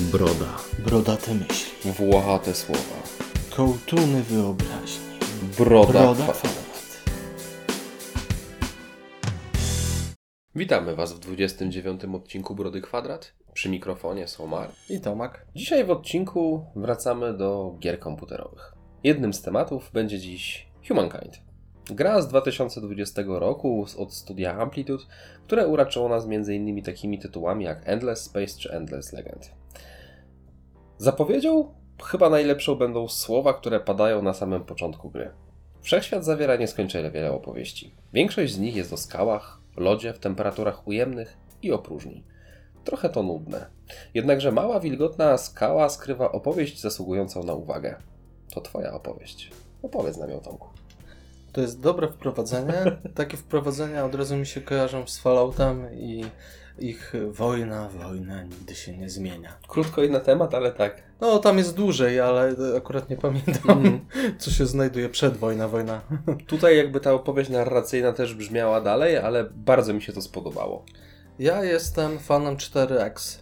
Broda. Brodate myśli. Włochate słowa. Kołtuny wyobraźni. Broda, Broda kwadrat. kwadrat. Witamy Was w 29 odcinku Brody Kwadrat. Przy mikrofonie są Mar. I Tomak. Dzisiaj w odcinku wracamy do gier komputerowych. Jednym z tematów będzie dziś Humankind. Gra z 2020 roku z- od studia Amplitude, które uraczyło nas m.in. takimi tytułami jak Endless Space czy Endless Legend. Zapowiedzią chyba najlepszą będą słowa, które padają na samym początku gry. Wszechświat zawiera nieskończenie wiele opowieści. Większość z nich jest o skałach, lodzie w temperaturach ujemnych i o próżni. Trochę to nudne. Jednakże mała, wilgotna skała skrywa opowieść zasługującą na uwagę. To twoja opowieść. Opowiedz nam ją, Tomku. To jest dobre wprowadzenie. Takie wprowadzenia od razu mi się kojarzą z Falloutem i ich wojna, wojna nigdy się nie zmienia. Krótko i na temat, ale tak. No, tam jest dłużej, ale akurat nie pamiętam, Mhm. co się znajduje przed wojna, wojna. Tutaj jakby ta opowieść narracyjna też brzmiała dalej, ale bardzo mi się to spodobało. Ja jestem fanem 4X.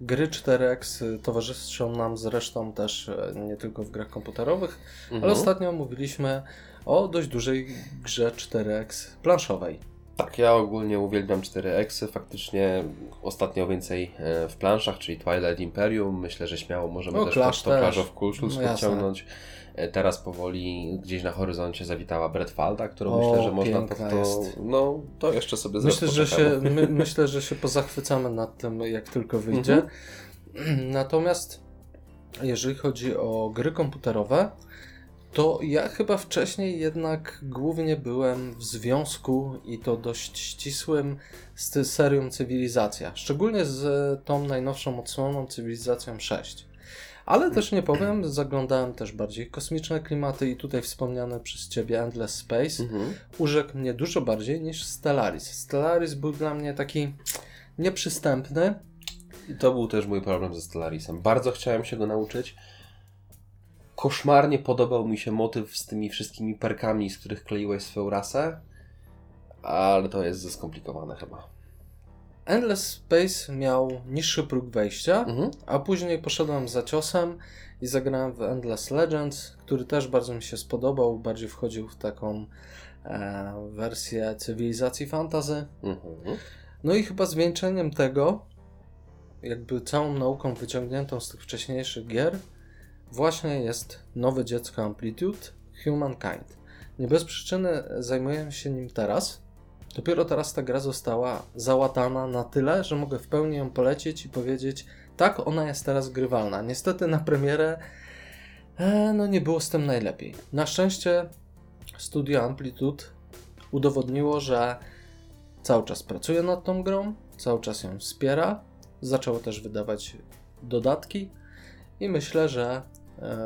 Gry 4X towarzyszą nam zresztą też e, nie tylko w grach komputerowych, Mhm. ale ostatnio mówiliśmy o dość dużej grze 4X planszowej. Tak, ja ogólnie uwielbiam 4X. Faktycznie ostatnio więcej e, w planszach, czyli Twilight Imperium. Myślę, że śmiało możemy też Clash to. Clash of Cultures No, podciągnąć. E, Teraz powoli gdzieś na horyzoncie zawitała Brettfalda, którą O, myślę, że można pod to. jest. No, to jeszcze sobie Myślę że, się, my, myślę, że się pozachwycamy nad tym, jak tylko wyjdzie. Mhm. Natomiast jeżeli chodzi o gry komputerowe, to ja chyba wcześniej jednak głównie byłem w związku i to dość ścisłym z serią Cywilizacja. Szczególnie z tą najnowszą odsłoną Cywilizacją 6. Ale też nie powiem, zaglądałem też bardziej kosmiczne klimaty i tutaj wspomniane przez Ciebie Endless Space Mhm. urzekł mnie dużo bardziej niż Stellaris. Stellaris był dla mnie taki nieprzystępny. I to był też mój problem ze Stellarisem. Bardzo chciałem się go nauczyć. Koszmarnie podobał mi się motyw z tymi wszystkimi perkami, z których kleiłeś swoją rasę, ale to jest skomplikowane chyba. Endless Space miał niższy próg wejścia, Mhm. a później poszedłem za ciosem i zagrałem w Endless Legends, który też bardzo mi się spodobał, bardziej wchodził w taką e, wersję cywilizacji fantazy. Mhm. No i chyba zwieńczeniem tego, jakby całą nauką wyciągniętą z tych wcześniejszych gier, właśnie jest nowe dziecko Amplitude, Humankind. Nie bez przyczyny zajmuję się nim teraz. Dopiero teraz ta gra została załatana na tyle, że mogę w pełni ją polecić i powiedzieć, tak, ona jest teraz grywalna. Niestety na premierę e, no nie było z tym najlepiej. Na szczęście studio Amplitude udowodniło, że cały czas pracuje nad tą grą, cały czas ją wspiera, zaczęło też wydawać dodatki i myślę, że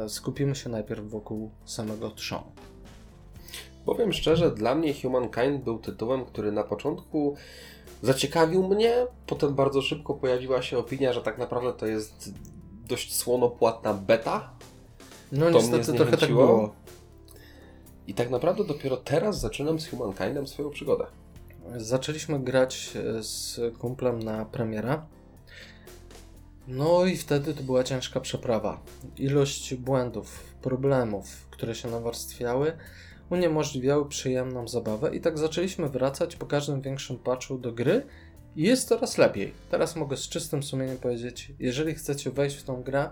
skupimy się najpierw wokół samego trzonu. Powiem szczerze, dla mnie Humankind był tytułem, który na początku zaciekawił mnie, potem bardzo szybko pojawiła się opinia, że tak naprawdę to jest dość słonopłatna beta. No To mnie niestety trochę tak było. I tak naprawdę dopiero teraz zaczynam z Humankindem swoją przygodę. Zaczęliśmy grać e, z kumplem na premierę. No i wtedy to była ciężka przeprawa. Ilość błędów, problemów, które się nawarstwiały, uniemożliwiały przyjemną zabawę i tak zaczęliśmy wracać po każdym większym patchu do gry i jest coraz lepiej. Teraz mogę z czystym sumieniem powiedzieć, jeżeli chcecie wejść w tą grę,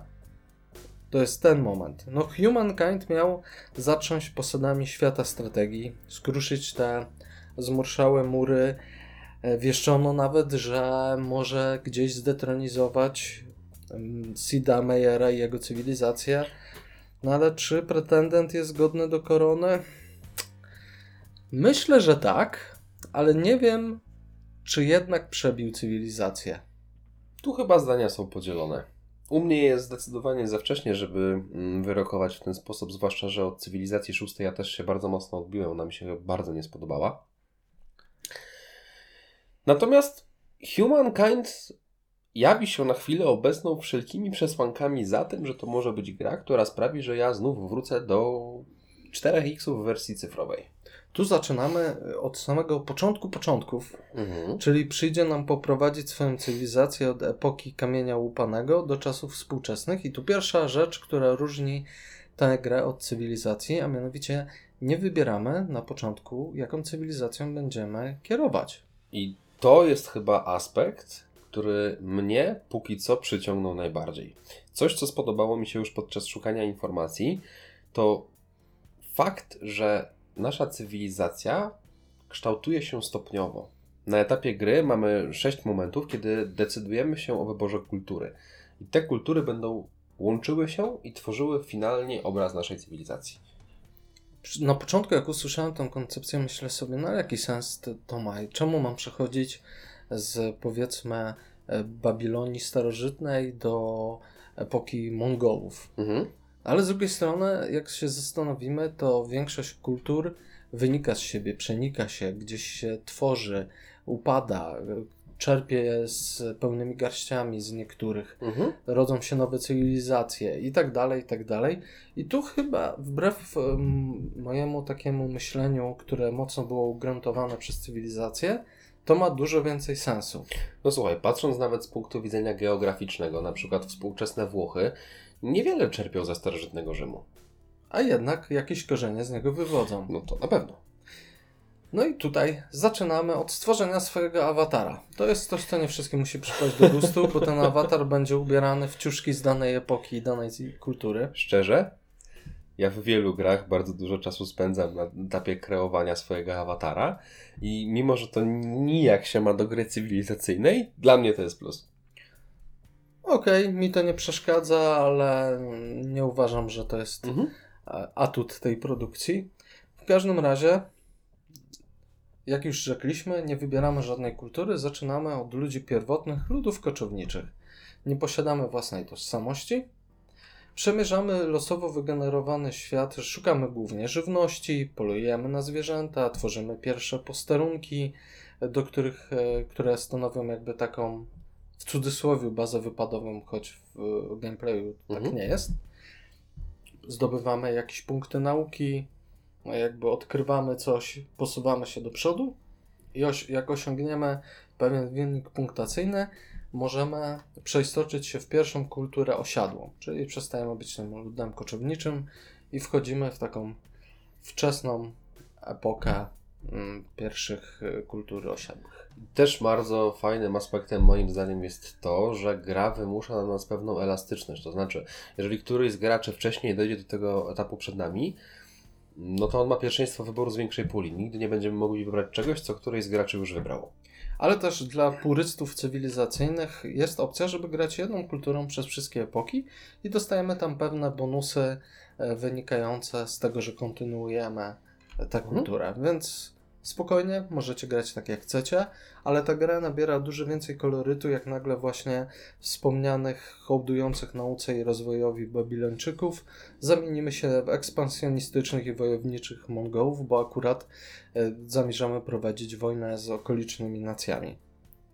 to jest ten moment. No Humankind miał zacząć posadami świata strategii, skruszyć te zmurszałe mury. E, Wieszczono nawet, że może gdzieś zdetronizować Sida Meyera i jego cywilizację. No ale czy pretendent jest godny do korony? Myślę, że tak, ale nie wiem, czy jednak przebił cywilizację. Tu chyba zdania są podzielone. U mnie jest zdecydowanie za wcześnie, żeby mm, wyrokować w ten sposób, zwłaszcza, że od cywilizacji szóstej ja też się bardzo mocno odbiłem, ona mi się bardzo nie spodobała. Natomiast Humankind jawi się na chwilę obecną wszelkimi przesłankami za tym, że to może być gra, która sprawi, że ja znów wrócę do 4X w wersji cyfrowej. Tu zaczynamy od samego początku początków, Mhm. czyli przyjdzie nam poprowadzić swoją cywilizację od epoki kamienia łupanego do czasów współczesnych. I tu pierwsza rzecz, która różni tę grę od cywilizacji, a mianowicie nie wybieramy na początku, jaką cywilizacją będziemy kierować. I to jest chyba aspekt, który mnie póki co przyciągnął najbardziej. Coś, co spodobało mi się już podczas szukania informacji, to fakt, że nasza cywilizacja kształtuje się stopniowo. Na etapie gry mamy sześć momentów, kiedy decydujemy się o wyborze kultury. I te kultury będą łączyły się i tworzyły finalnie obraz naszej cywilizacji. Na początku, jak usłyszałem tę koncepcję, myślę sobie, no jaki sens to, ma i czemu mam przechodzić z powiedzmy e, Babilonii starożytnej do epoki Mongołów. Mhm. Ale z drugiej strony, jak się zastanowimy, to większość kultur wynika z siebie, przenika się, gdzieś się tworzy, upada, czerpie z pełnymi garściami z niektórych Mhm. rodzą się nowe cywilizacje i tak dalej, i tak dalej. I tu chyba wbrew em, mojemu takiemu myśleniu, które mocno było ugruntowane przez cywilizację, to ma dużo więcej sensu. No słuchaj, patrząc nawet z punktu widzenia geograficznego, na przykład współczesne Włochy, niewiele czerpią ze starożytnego Rzymu. A jednak jakieś korzenie z niego wywodzą. No to na pewno. No i tutaj zaczynamy od stworzenia swojego awatara. To jest coś, co nie wszystkim musi przypaść do gustu, bo ten awatar będzie ubierany w ciuszki z danej epoki i danej kultury. Szczerze, ja w wielu grach bardzo dużo czasu spędzam na etapie kreowania swojego awatara i mimo, że to nijak się ma do gry cywilizacyjnej, dla mnie to jest plus. Okej, mi to nie przeszkadza, ale nie uważam, że to jest Mhm. a- atut tej produkcji. W każdym razie, jak już rzekliśmy, nie wybieramy żadnej kultury, zaczynamy od ludzi pierwotnych, ludów koczowniczych. Nie posiadamy własnej tożsamości. Przemierzamy losowo wygenerowany świat, szukamy głównie żywności, polujemy na zwierzęta, tworzymy pierwsze posterunki, do których, e, które stanowią jakby taką w cudzysłowie bazę wypadową, choć w gameplayu tak Mhm. nie jest zdobywamy jakieś punkty nauki, jakby odkrywamy coś, posuwamy się do przodu i oś, jak osiągniemy pewien wynik punktacyjny, możemy przeistoczyć się w pierwszą kulturę osiadłą, czyli przestajemy być tym ludem koczowniczym i wchodzimy w taką wczesną epokę mm, pierwszych y, kultury osiadłych. Też bardzo fajnym aspektem moim zdaniem jest to, że gra wymusza na nas pewną elastyczność. To znaczy, jeżeli któryś z graczy wcześniej dojdzie do tego etapu przed nami, no to on ma pierwszeństwo wyboru z większej puli. Nigdy nie będziemy mogli wybrać czegoś, co któryś z graczy już wybrało. Ale też dla purystów cywilizacyjnych jest opcja, żeby grać jedną kulturą przez wszystkie epoki i dostajemy tam pewne bonusy e, wynikające z tego, że kontynuujemy tę kulturę. Więc spokojnie, możecie grać tak jak chcecie, ale ta gra nabiera dużo więcej kolorytu, jak nagle właśnie wspomnianych, hołdujących nauce i rozwojowi Babilończyków zamienimy się w ekspansjonistycznych i wojowniczych Mongołów, bo akurat e, zamierzamy prowadzić wojnę z okolicznymi nacjami.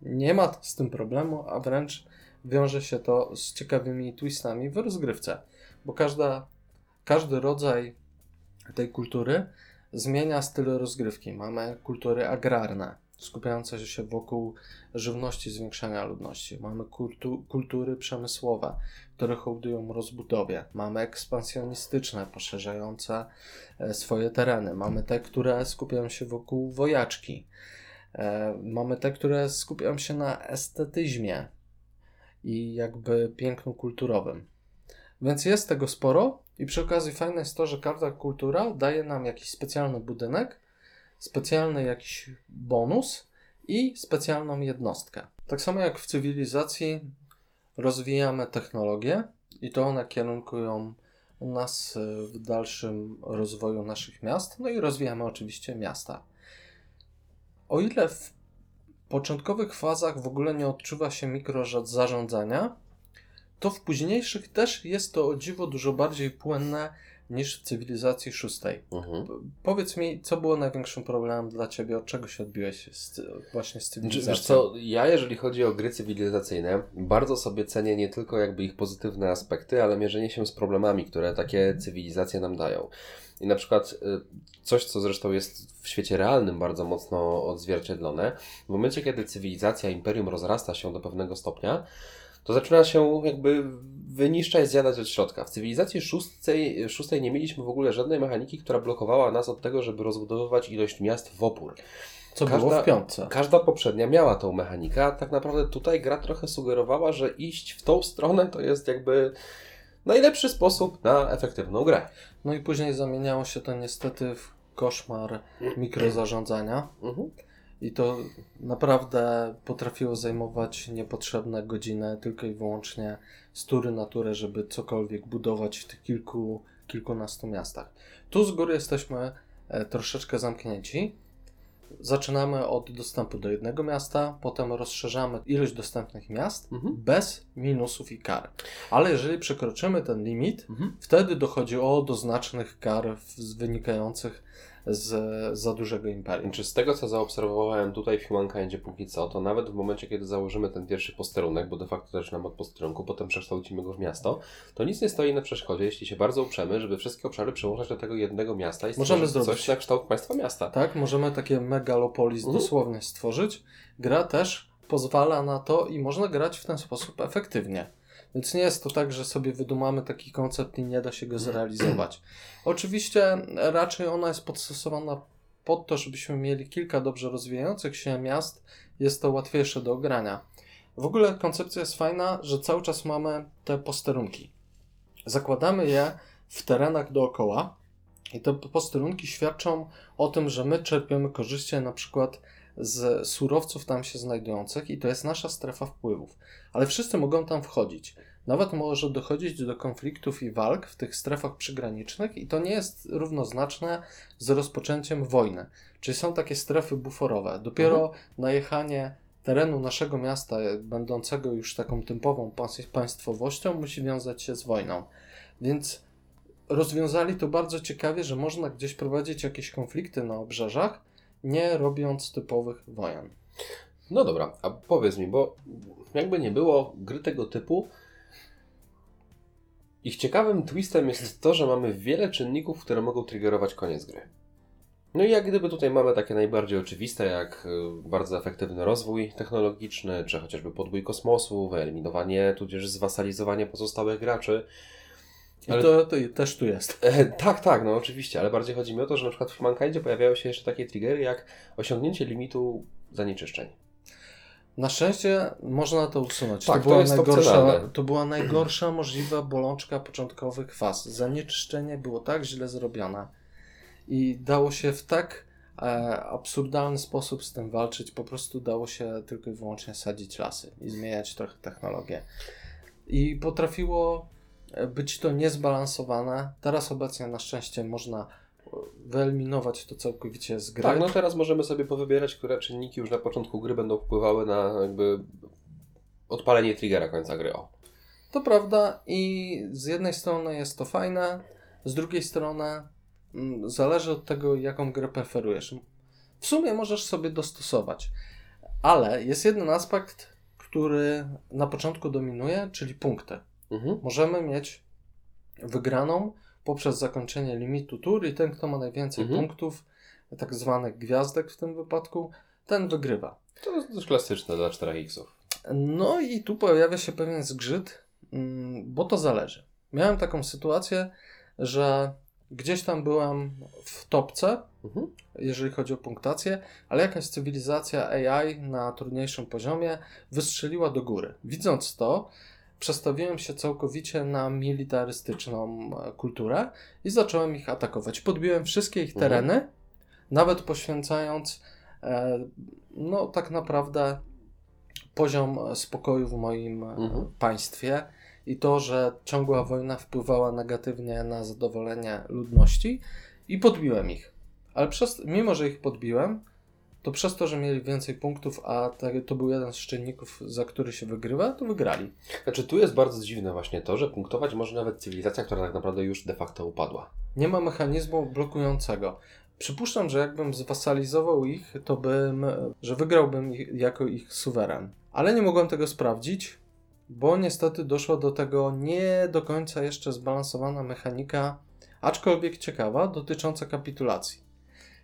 Nie ma z tym problemu, a wręcz wiąże się to z ciekawymi twistami w rozgrywce, bo każda, każdy rodzaj tej kultury zmienia styl rozgrywki. Mamy kultury agrarne, skupiające się wokół żywności, zwiększania ludności. Mamy kultu, kultury przemysłowe, które hołdują rozbudowie. Mamy ekspansjonistyczne, poszerzające e, swoje tereny. Mamy te, które skupiają się wokół wojaczki. E, Mamy te, które skupiają się na estetyzmie i jakby pięknu kulturowym. Więc jest tego sporo i przy okazji fajne jest to, że każda kultura daje nam jakiś specjalny budynek, specjalny jakiś bonus i specjalną jednostkę. Tak samo jak w cywilizacji rozwijamy technologię i to one kierunkują nas y, w dalszym rozwoju naszych miast, no i rozwijamy oczywiście miasta. O ile w początkowych fazach w ogóle nie odczuwa się mikrozarządzania, to w późniejszych też jest to o dziwo dużo bardziej płynne, niż w cywilizacji szóstej. Mhm. Powiedz mi, co było największym problemem dla ciebie, od czego się odbiłeś z, właśnie z cywilizacją? Wiesz co, ja jeżeli chodzi o gry cywilizacyjne, bardzo sobie cenię nie tylko jakby ich pozytywne aspekty, ale mierzenie się z problemami, które takie cywilizacje nam dają. I na przykład y, coś, co zresztą jest w świecie realnym bardzo mocno odzwierciedlone, w momencie, kiedy cywilizacja, imperium rozrasta się do pewnego stopnia, to zaczyna się jakby wyniszczać, zjadać od środka. W cywilizacji szóstej, szóstej nie mieliśmy w ogóle żadnej mechaniki, która blokowała nas od tego, żeby rozbudowywać ilość miast w opór. Co każda- było w piątce? Każda poprzednia miała tą mechanikę, a tak naprawdę tutaj gra trochę sugerowała, że iść w tą stronę to jest jakby najlepszy sposób na efektywną grę. No i później zamieniało się to niestety w koszmar mikrozarządzania. Mhm. I to naprawdę potrafiło zajmować niepotrzebne godziny tylko i wyłącznie z tury na turę, żeby cokolwiek budować w tych kilku, kilkunastu miastach. Tu z góry jesteśmy e, troszeczkę zamknięci. Zaczynamy od dostępu do jednego miasta, potem rozszerzamy ilość dostępnych miast Mhm. bez minusów i kar. Ale jeżeli przekroczymy ten limit, Mhm. wtedy dochodzi o do znacznych kar wynikających z za dużego imperium. Czy z tego, co zaobserwowałem tutaj w Humankindzie póki co, to nawet w momencie, kiedy założymy ten pierwszy posterunek, bo de facto zaczynamy od posterunku, potem przekształcimy go w miasto, to nic nie stoi na przeszkodzie, jeśli się bardzo uprzemy, żeby wszystkie obszary przełożyć do tego jednego miasta i Możemy stworzyć zrobić. coś na kształt państwa miasta. Tak, możemy takie megalopolis Mhm. dosłownie stworzyć. Gra też pozwala na to i można grać w ten sposób efektywnie. Więc nie jest to tak, że sobie wydumamy taki koncept i nie da się go zrealizować. Oczywiście raczej ona jest podstosowana pod to, żebyśmy mieli kilka dobrze rozwijających się miast. Jest to łatwiejsze do ogrania. W ogóle koncepcja jest fajna, że cały czas mamy te posterunki. Zakładamy je w terenach dookoła i te posterunki świadczą o tym, że my czerpiemy korzyści na przykład z surowców tam się znajdujących i to jest nasza strefa wpływów. Ale wszyscy mogą tam wchodzić. Nawet może dochodzić do konfliktów i walk w tych strefach przygranicznych i to nie jest równoznaczne z rozpoczęciem wojny. Czyli są takie strefy buforowe. Dopiero najechanie terenu naszego miasta, będącego już taką typową państwowością, musi wiązać się z wojną. Więc rozwiązali to bardzo ciekawie, że można gdzieś prowadzić jakieś konflikty na obrzeżach, nie robiąc typowych wojen. No dobra, a powiedz mi, bo jakby nie było gry tego typu, ich ciekawym twistem jest to, że mamy wiele czynników, które mogą triggerować koniec gry. No i jak gdyby tutaj mamy takie najbardziej oczywiste, jak y, bardzo efektywny rozwój technologiczny, czy chociażby podbój kosmosu, wyeliminowanie, tudzież zwasalizowanie pozostałych graczy. I Ale- to, to też tu jest. E, tak, tak, no oczywiście, ale bardziej chodzi mi o to, że na przykład w Humankindzie pojawiają się jeszcze takie triggery jak osiągnięcie limitu zanieczyszczeń. Na szczęście można to usunąć. Tak, to, to była jest najgorsza, to była najgorsza możliwa bolączka początkowych faz. Zanieczyszczenie było tak źle zrobione i dało się w tak e, absurdalny sposób z tym walczyć. Po prostu dało się tylko i wyłącznie sadzić lasy i zmieniać trochę technologię. I potrafiło być to niezbalansowane. Teraz obecnie na szczęście można e, wyeliminować to całkowicie z gry. Tak, no teraz możemy sobie powybierać, które czynniki już na początku gry będą wpływały na jakby odpalenie triggera końca gry. O. To prawda i z jednej strony jest to fajne, z drugiej strony mm, zależy od tego, jaką grę preferujesz. W sumie możesz sobie dostosować, ale jest jeden aspekt, który na początku dominuje, czyli punkty. Mhm. Możemy mieć wygraną poprzez zakończenie limitu tur i ten, kto ma najwięcej Mhm. punktów, tak zwanych gwiazdek w tym wypadku, ten wygrywa. To jest dość klasyczne dla 4X-ów. No i tu pojawia się pewien zgrzyt, mm, bo to zależy. Miałem taką sytuację, że gdzieś tam byłem w topce, Mhm. jeżeli chodzi o punktację, ale jakaś cywilizacja AI na trudniejszym poziomie wystrzeliła do góry. Widząc to, przestawiłem się całkowicie na militarystyczną e, kulturę i zacząłem ich atakować. Podbiłem wszystkie ich Mhm. tereny, nawet poświęcając e, no tak naprawdę poziom e, spokoju w moim Mhm. państwie i to, że ciągła wojna wpływała negatywnie na zadowolenie ludności i podbiłem ich. Ale przez, mimo, że ich podbiłem, to przez to, że mieli więcej punktów, a to był jeden z czynników, za który się wygrywa, to wygrali. Znaczy tu jest bardzo dziwne właśnie to, że punktować może nawet cywilizacja, która tak naprawdę już de facto upadła. Nie ma mechanizmu blokującego. Przypuszczam, że jakbym zwasalizował ich, to bym, że wygrałbym ich, jako ich suweren. Ale nie mogłem tego sprawdzić, bo niestety doszła do tego nie do końca jeszcze zbalansowana mechanika, aczkolwiek ciekawa, dotycząca kapitulacji.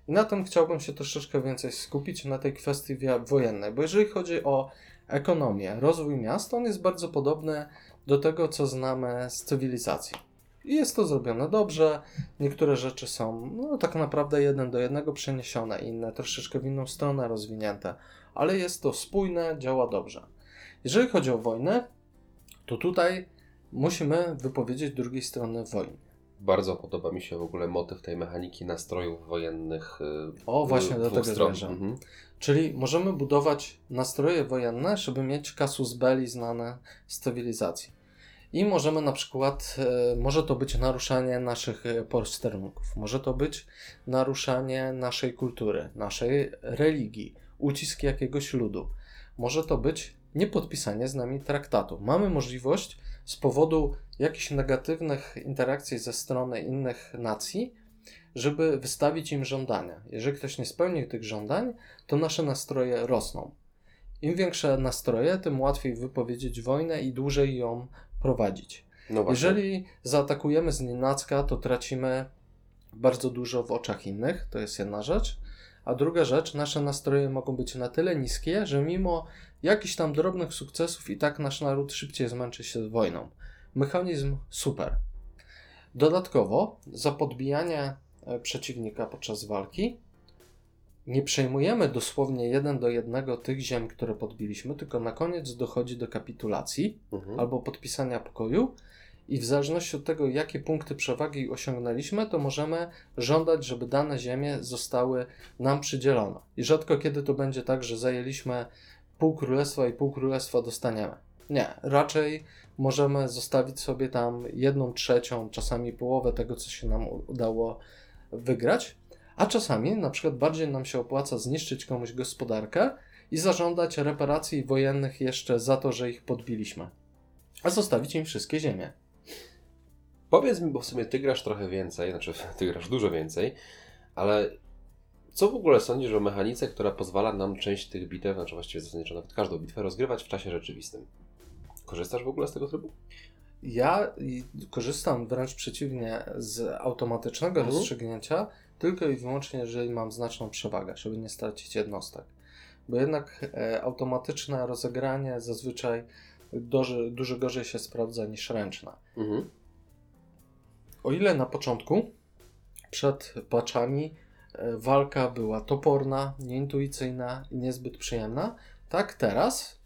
I na tym chciałbym się troszeczkę więcej skupić, na tej kwestii wojennej, bo jeżeli chodzi o ekonomię, rozwój miast, on jest bardzo podobny do tego, co znamy z cywilizacji. I jest to zrobione dobrze. Niektóre rzeczy są no, tak naprawdę jeden do jednego przeniesione, inne troszeczkę w inną stronę rozwinięte, ale jest to spójne, działa dobrze. Jeżeli chodzi o wojnę, to tutaj musimy wypowiedzieć drugiej strony wojny. Bardzo podoba mi się w ogóle motyw tej mechaniki nastrojów wojennych. y, O, właśnie y, do tego zmierzam. Mhm. Czyli możemy budować nastroje wojenne, żeby mieć kasus belli znane z cywilizacji. I możemy na przykład, e, może to być naruszanie naszych e, posterunków, może to być naruszanie naszej kultury, naszej religii, ucisk jakiegoś ludu. Może to być niepodpisanie z nami traktatu. Mamy możliwość z powodu jakichś negatywnych interakcji ze strony innych nacji, żeby wystawić im żądania. Jeżeli ktoś nie spełni tych żądań, to nasze nastroje rosną. Im większe nastroje, tym łatwiej wypowiedzieć wojnę i dłużej ją prowadzić. No. Jeżeli zaatakujemy z nienacka, to tracimy bardzo dużo w oczach innych, to jest jedna rzecz. A druga rzecz, nasze nastroje mogą być na tyle niskie, że mimo jakichś tam drobnych sukcesów i tak nasz naród szybciej zmęczy się wojną. Mechanizm super. Dodatkowo, za podbijanie e, przeciwnika podczas walki nie przejmujemy dosłownie jeden do jednego tych ziem, które podbiliśmy, tylko na koniec dochodzi do kapitulacji Mhm. albo podpisania pokoju i w zależności od tego, jakie punkty przewagi osiągnęliśmy, to możemy żądać, żeby dane ziemie zostały nam przydzielone. I rzadko kiedy to będzie tak, że zajęliśmy pół królestwa i pół królestwa dostaniemy. Nie, raczej możemy zostawić sobie tam jedną trzecią, czasami połowę tego, co się nam udało wygrać, a czasami na przykład bardziej nam się opłaca zniszczyć komuś gospodarkę i zażądać reparacji wojennych jeszcze za to, że ich podbiliśmy a zostawić im wszystkie ziemie. Powiedz mi, bo w sumie ty grasz trochę więcej, znaczy ty grasz dużo więcej, ale co w ogóle sądzisz o mechanice, która pozwala nam część tych bitew, znaczy właściwie zasadniczo nawet każdą bitwę, rozgrywać w czasie rzeczywistym? Korzystasz w ogóle z tego trybu? Ja korzystam wręcz przeciwnie z automatycznego Mhm. rozstrzygnięcia, tylko i wyłącznie, jeżeli mam znaczną przewagę, żeby nie stracić jednostek. Bo jednak e, automatyczne rozegranie zazwyczaj doży, dużo gorzej się sprawdza niż ręczne. Mhm. O ile na początku, przed patchami, e, walka była toporna, nieintuicyjna i niezbyt przyjemna, tak teraz,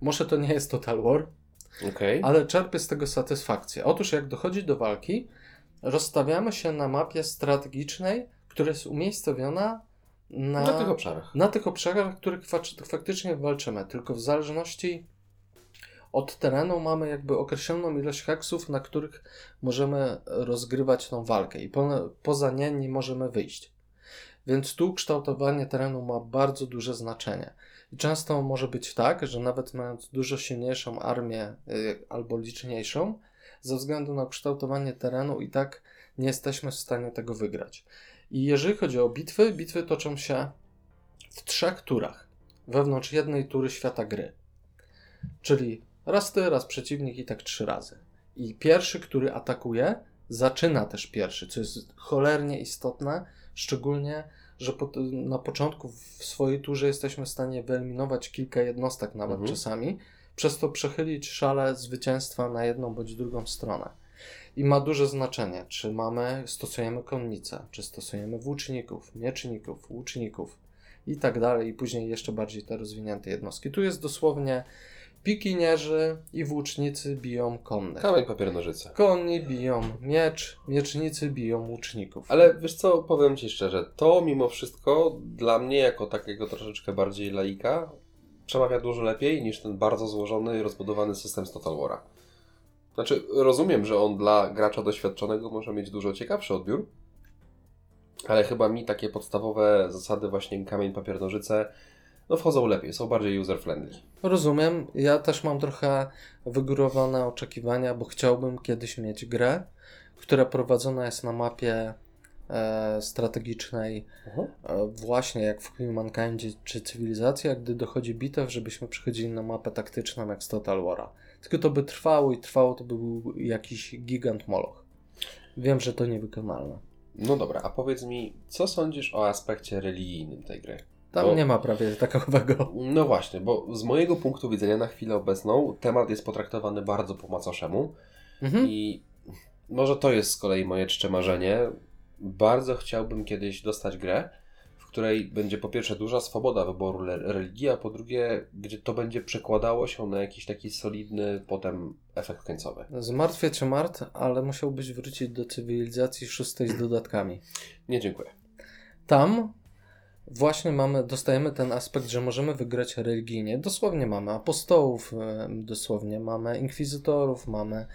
może to nie jest Total War, Okej. ale czerpię z tego satysfakcję. Otóż jak dochodzi do walki, rozstawiamy się na mapie strategicznej, która jest umiejscowiona na, Na tych obszarach. na tych obszarach, w których fak- faktycznie walczymy. Tylko w zależności od terenu mamy jakby określoną ilość haksów, na których możemy rozgrywać tą walkę i po, poza nie nie możemy wyjść. Więc tu kształtowanie terenu ma bardzo duże znaczenie. I często może być tak, że nawet mając dużo silniejszą armię y, albo liczniejszą, ze względu na kształtowanie terenu i tak nie jesteśmy w stanie tego wygrać. I jeżeli chodzi o bitwy, bitwy toczą się w trzech turach wewnątrz jednej tury świata gry. Czyli raz ty, raz przeciwnik i tak trzy razy. I pierwszy, który atakuje, zaczyna też pierwszy, co jest cholernie istotne, szczególnie, że po, na początku w swojej turze jesteśmy w stanie wyeliminować kilka jednostek nawet Mhm. czasami, przez to przechylić szale zwycięstwa na jedną bądź drugą stronę. I ma duże znaczenie, czy mamy, stosujemy konnicę, czy stosujemy włóczników, mieczników, łuczników i tak dalej, i później jeszcze bardziej te rozwinięte jednostki. Tu jest dosłownie pikinierzy i włócznicy biją konnych. Kamień, papier, nożyce. Konni biją miecz, miecznicy biją łuczników. Ale wiesz co, powiem Ci szczerze, to mimo wszystko dla mnie, jako takiego troszeczkę bardziej laika, przemawia dużo lepiej niż ten bardzo złożony i rozbudowany system z Total War'a. Znaczy, rozumiem, że on dla gracza doświadczonego może mieć dużo ciekawszy odbiór, ale chyba mi takie podstawowe zasady właśnie kamień, papier, nożyce no wchodzą lepiej, są bardziej user-friendly. Rozumiem. Ja też mam trochę wygórowane oczekiwania, bo chciałbym kiedyś mieć grę, która prowadzona jest na mapie e, strategicznej, Mhm. e, właśnie jak w Humankind czy Cywilizacja, gdy dochodzi bitew, żebyśmy przychodzili na mapę taktyczną jak z Total War'a. Tylko to by trwało i trwało, to by był jakiś gigant moloch. Wiem, że to niewykonalne. No dobra, a powiedz mi, co sądzisz o aspekcie religijnym tej gry? Tam Bo- nie ma prawie takowego. No właśnie, bo z mojego punktu widzenia na chwilę obecną temat jest potraktowany bardzo po macoszemu Mhm. i może to jest z kolei moje czcze marzenie. Bardzo chciałbym kiedyś dostać grę, w której będzie po pierwsze duża swoboda wyboru religii, a po drugie, gdzie to będzie przekładało się na jakiś taki solidny potem efekt końcowy. Zmartwię cię Mart, ale musiałbyś wrócić do cywilizacji szóstej z dodatkami. Nie dziękuję. Tam właśnie mamy, dostajemy ten aspekt, że możemy wygrać religijnie. Dosłownie mamy apostołów, dosłownie mamy inkwizytorów, mamy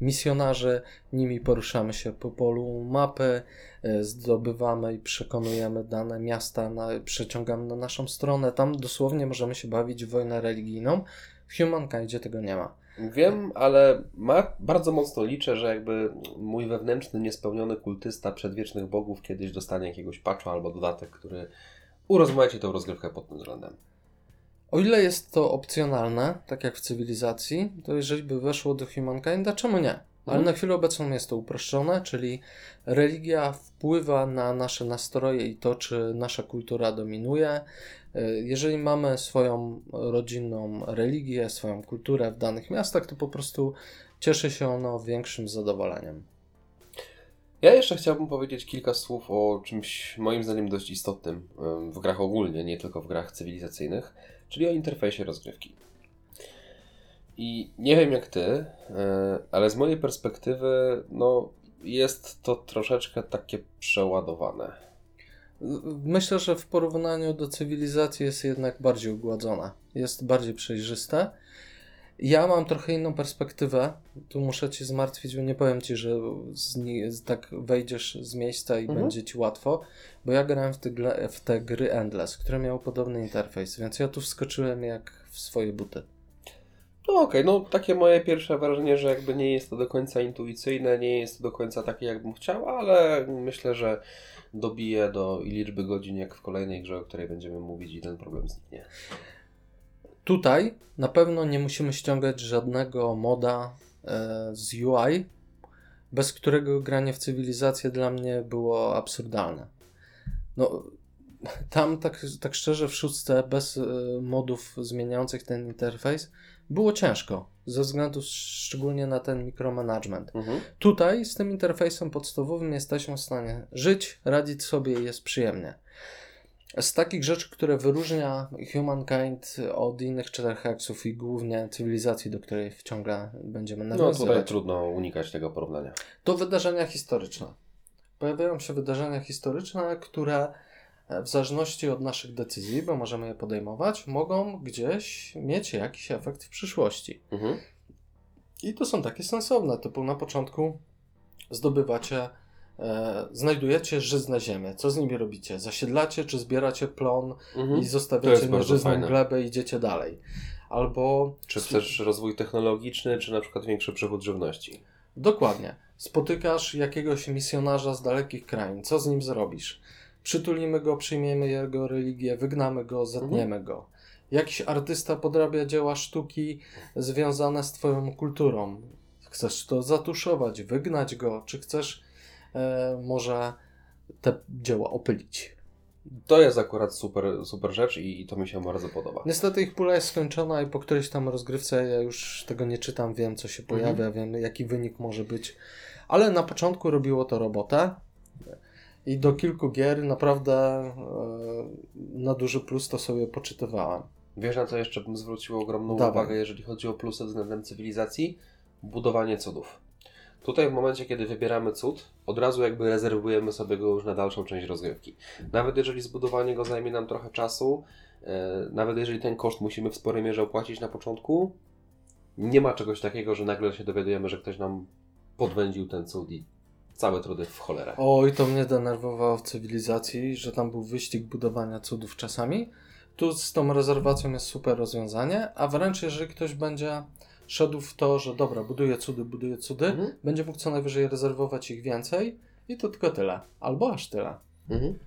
misjonarzy, nimi poruszamy się po polu mapy, e, zdobywamy i przekonujemy dane miasta, na, przeciągamy na naszą stronę. Tam dosłownie możemy się bawić w wojnę religijną. W Humankindzie tego nie ma. Wiem, ale ma, bardzo mocno liczę, że jakby mój wewnętrzny, niespełniony kultysta przedwiecznych bogów kiedyś dostanie jakiegoś patcha albo dodatek, który urozmaici tą rozgrywkę pod tym względem. O ile jest to opcjonalne, tak jak w cywilizacji, to jeżeli by weszło do Humankinda, czemu nie? Ale Mhm. na chwilę obecną jest to uproszczone, czyli religia wpływa na nasze nastroje i to, czy nasza kultura dominuje. Y, Jeżeli mamy swoją rodzinną religię, swoją kulturę w danych miastach, to po prostu cieszy się ono większym zadowoleniem. Ja jeszcze chciałbym powiedzieć kilka słów o czymś moim zdaniem dość istotnym w grach ogólnie, nie tylko w grach cywilizacyjnych, czyli o interfejsie rozgrywki. I nie wiem jak ty, e, ale z mojej perspektywy, no, jest to troszeczkę takie przeładowane. Myślę, że w porównaniu do cywilizacji jest jednak bardziej ugładzona. Jest bardziej przejrzyste. Ja mam trochę inną perspektywę. Tu muszę cię zmartwić, bo nie powiem ci, że z tak wejdziesz z miejsca i Mhm. będzie ci łatwo, bo ja grałem w te, w te gry Endless, które miały podobny interfejs, więc ja tu wskoczyłem jak w swoje buty. No okej, no takie moje pierwsze wrażenie, że jakby nie jest to do końca intuicyjne, nie jest to do końca takie jakbym chciał, ale myślę, że dobiję do liczby godzin jak w kolejnej grze, o której będziemy mówić i ten problem zniknie. Tutaj na pewno nie musimy ściągać żadnego moda e, z UI, bez którego granie w cywilizację dla mnie było absurdalne. No, tam tak, tak szczerze w szóstce, bez e, modów zmieniających ten interfejs, było ciężko, ze względu szczególnie na ten mikromanagement. Mhm. Tutaj z tym interfejsem podstawowym jesteśmy w stanie żyć, radzić sobie i jest przyjemnie. Z takich rzeczy, które wyróżnia Humankind od innych 4 heksów i głównie cywilizacji, do której ciągle będziemy No tutaj nawiązywać, trudno unikać tego porównania. to wydarzenia historyczne. Pojawiają się wydarzenia historyczne, które w zależności od naszych decyzji, bo możemy je podejmować, mogą gdzieś mieć jakiś efekt w przyszłości. Mhm. I to są takie sensowne, typu na początku zdobywacie, e, znajdujecie żyzne ziemię. Co z nimi robicie? Zasiedlacie, czy zbieracie plon Mhm. i zostawiacie na żyzną glebę i idziecie dalej. Albo Czy chcesz rozwój technologiczny, czy na przykład większy przewód żywności? Dokładnie. Spotykasz jakiegoś misjonarza z dalekich krain. Co z nim zrobisz? Przytulimy go, przyjmiemy jego religię, wygnamy go, zetniemy go. Jakiś artysta podrabia dzieła sztuki związane z Twoją kulturą. Chcesz to zatuszować, wygnać go, czy chcesz e, może te dzieła opylić? To jest akurat super, super rzecz i, i to mi się bardzo podoba. Niestety ich pula jest skończona i po którejś tam rozgrywce ja już tego nie czytam, wiem co się pojawia, wiem jaki wynik może być. Ale na początku robiło to robotę i do kilku gier naprawdę e, na duży plus to sobie poczytywałem. Wiesz na co jeszcze bym zwrócił ogromną Dawaj. uwagę, jeżeli chodzi o plusy względem cywilizacji? Budowanie cudów. Tutaj w momencie, kiedy wybieramy cud, od razu jakby rezerwujemy sobie go już na dalszą część rozgrywki. Nawet jeżeli zbudowanie go zajmie nam trochę czasu, e, nawet jeżeli ten koszt musimy w sporej mierze opłacić na początku, nie ma czegoś takiego, że nagle się dowiadujemy, że ktoś nam podwędził ten cud i całe trudy w cholerę. Oj, to mnie denerwowało w cywilizacji, że tam był wyścig budowania cudów czasami. Tu z tą rezerwacją jest super rozwiązanie, a wręcz jeżeli ktoś będzie szedł w to, że dobra, buduje cudy, buduje cudy, Mhm. będzie mógł co najwyżej rezerwować ich więcej i to tylko tyle. Albo aż tyle. Mhm.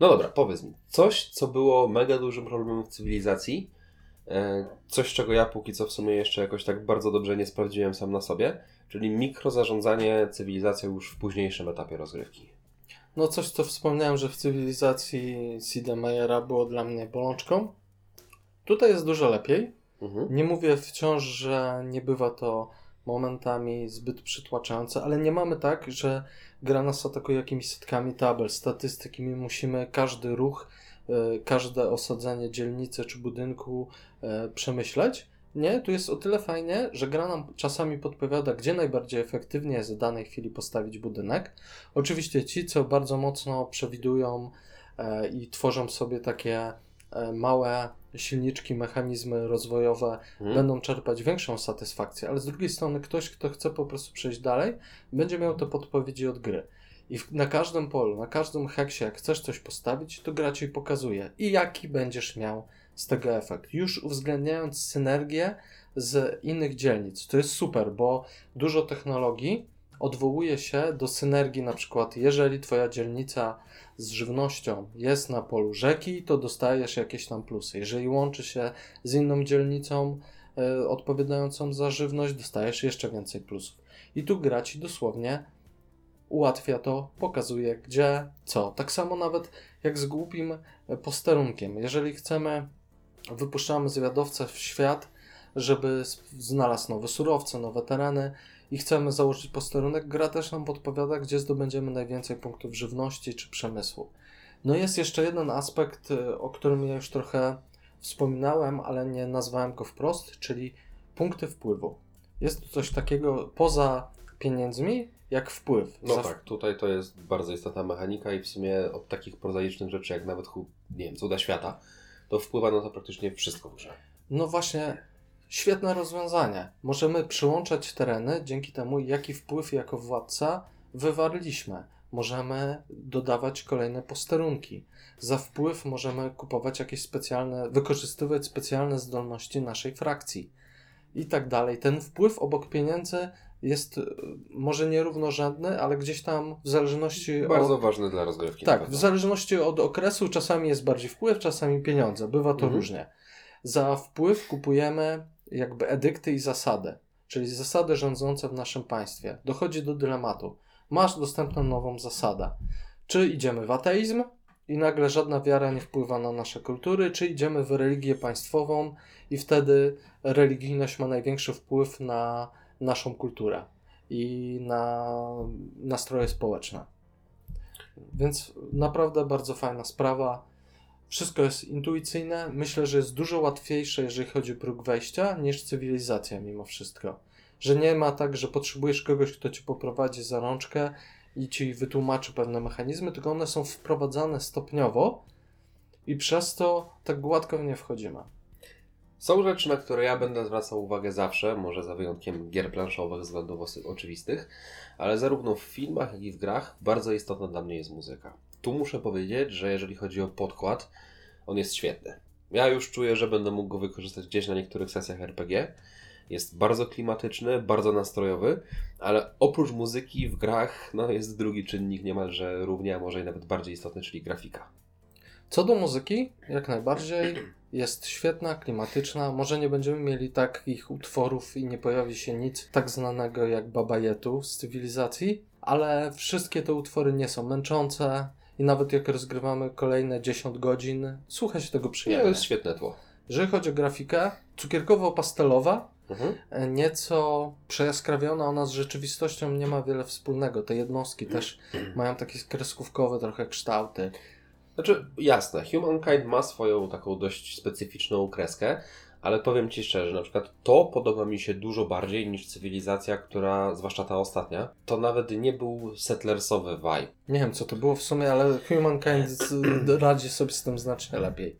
No dobra, powiedz mi. Coś, co było mega dużym problemem w cywilizacji, coś, czego ja póki co w sumie jeszcze jakoś tak bardzo dobrze nie sprawdziłem sam na sobie, czyli mikrozarządzanie cywilizacją już w późniejszym etapie rozgrywki. No coś, co wspomniałem, że w cywilizacji Sida Meyera było dla mnie bolączką. Tutaj jest dużo lepiej. Mhm. Nie mówię wciąż, że nie bywa to momentami zbyt przytłaczające, ale nie mamy tak, że gra nas atakuje jakimiś setkami tabel, statystyki. My musimy każdy ruch, e, każde osadzenie dzielnicy czy budynku e, przemyśleć. Nie, tu jest o tyle fajnie, że gra nam czasami podpowiada, gdzie najbardziej efektywnie jest w danej chwili postawić budynek. Oczywiście ci, co bardzo mocno przewidują e, i tworzą sobie takie e, małe silniczki, mechanizmy rozwojowe, Mhm. będą czerpać większą satysfakcję, ale z drugiej strony ktoś, kto chce po prostu przejść dalej, będzie miał te podpowiedzi od gry. I w, na każdym polu, na każdym heksie, jak chcesz coś postawić, to gra ci pokazuje i jaki będziesz miał z tego efekt. Już uwzględniając synergię z innych dzielnic. To jest super, bo dużo technologii odwołuje się do synergii, na przykład jeżeli twoja dzielnica z żywnością jest na polu rzeki, to dostajesz jakieś tam plusy. Jeżeli łączy się z inną dzielnicą e, odpowiadającą za żywność, dostajesz jeszcze więcej plusów. I tu gra ci dosłownie ułatwia to, pokazuje gdzie, co. Tak samo nawet jak z głupim e, posterunkiem. Jeżeli chcemy, wypuszczamy zwiadowcę w świat, żeby znalazł nowe surowce, nowe tereny i chcemy założyć posterunek, gra też nam podpowiada, gdzie zdobędziemy najwięcej punktów żywności czy przemysłu. No jest jeszcze jeden aspekt, y, o którym ja już trochę wspominałem, ale nie nazwałem go wprost, czyli punkty wpływu. Jest to coś takiego poza pieniędzmi, jak wpływ. No Za- tak, tutaj to jest bardzo istotna mechanika i w sumie od takich prozaicznych rzeczy jak nawet, nie wiem, cuda świata, to wpływa na to praktycznie wszystko w grze. No właśnie, świetne rozwiązanie. Możemy przyłączać tereny dzięki temu, jaki wpływ jako władca wywarliśmy. Możemy dodawać kolejne posterunki. Za wpływ możemy kupować jakieś specjalne, wykorzystywać specjalne zdolności naszej frakcji i tak dalej. Ten wpływ obok pieniędzy jest y, może nierównorzędny, ale gdzieś tam w zależności Bardzo od... ważne dla rozgrywki. Tak, w zależności od okresu czasami jest bardziej wpływ, czasami pieniądze. Bywa to Mhm. różnie. Za wpływ kupujemy jakby edykty i zasady, czyli zasady rządzące w naszym państwie. Dochodzi do dylematu. Masz dostępną nową zasadę. Czy idziemy w ateizm i nagle żadna wiara nie wpływa na nasze kultury, czy idziemy w religię państwową i wtedy religijność ma największy wpływ na naszą kulturę i na nastroje społeczne. Więc naprawdę bardzo fajna sprawa. Wszystko jest intuicyjne. Myślę, że jest dużo łatwiejsze, jeżeli chodzi o próg wejścia, niż cywilizacja mimo wszystko. Że nie ma tak, że potrzebujesz kogoś, kto ci poprowadzi za rączkę i ci wytłumaczy pewne mechanizmy, tylko one są wprowadzane stopniowo i przez to tak gładko w nie wchodzimy. Są rzeczy, na które ja będę zwracał uwagę zawsze, może za wyjątkiem gier planszowych, względów oczywistych, ale zarówno w filmach, jak i w grach bardzo istotna dla mnie jest muzyka. Tu muszę powiedzieć, że jeżeli chodzi o podkład, on jest świetny. Ja już czuję, że będę mógł go wykorzystać gdzieś na niektórych sesjach RPG. Jest bardzo klimatyczny, bardzo nastrojowy, ale oprócz muzyki w grach no, jest drugi czynnik niemalże równie, a może i nawet bardziej istotny, czyli grafika. Co do muzyki, jak najbardziej jest świetna, klimatyczna. Może nie będziemy mieli takich utworów i nie pojawi się nic tak znanego jak Baba Yetu z cywilizacji, ale wszystkie te utwory nie są męczące i nawet jak rozgrywamy kolejne 10 godzin, słucha się tego Nie, to przyjemnie. jest świetne tło. Jeżeli chodzi o grafikę, cukierkowo-pastelowa, Mhm. nieco przejaskrawiona, ona z rzeczywistością nie ma wiele wspólnego. Te jednostki też mają takie kreskówkowe trochę kształty. Znaczy, jasne, Humankind ma swoją taką dość specyficzną kreskę, ale powiem Ci szczerze, na przykład to podoba mi się dużo bardziej niż cywilizacja, która, zwłaszcza ta ostatnia, to nawet nie był settlersowy vibe. Nie wiem, co to było w sumie, ale Humankind radzi sobie z tym znacznie lepiej.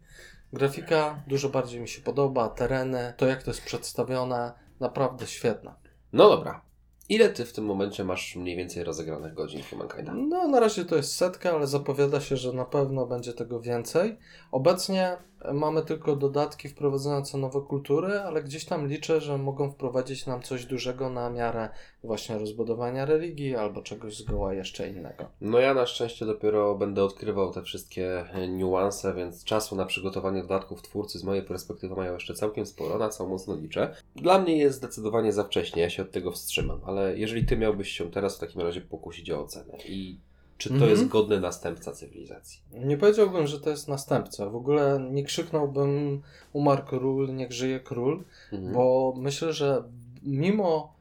Grafika dużo bardziej mi się podoba, tereny, to jak to jest przedstawione, naprawdę świetna. No dobra. Ile ty w tym momencie masz mniej więcej rozegranych godzin Humankinda? No, na razie to jest setka, ale zapowiada się, że na pewno będzie tego więcej. Obecnie mamy tylko dodatki wprowadzające nowe kultury, ale gdzieś tam liczę, że mogą wprowadzić nam coś dużego na miarę właśnie rozbudowania religii albo czegoś zgoła jeszcze innego. No ja na szczęście dopiero będę odkrywał te wszystkie e, niuanse, więc czasu na przygotowanie dodatków twórcy z mojej perspektywy mają jeszcze całkiem sporo, na co mocno liczę. Dla mnie jest zdecydowanie za wcześnie, ja się od tego wstrzymam, ale jeżeli ty miałbyś się teraz w takim razie pokusić o ocenę i czy to Mhm. jest godny następca cywilizacji? Nie powiedziałbym, że to jest następca. W ogóle nie krzyknąłbym umarł król, niech żyje król, Mhm. bo myślę, że mimo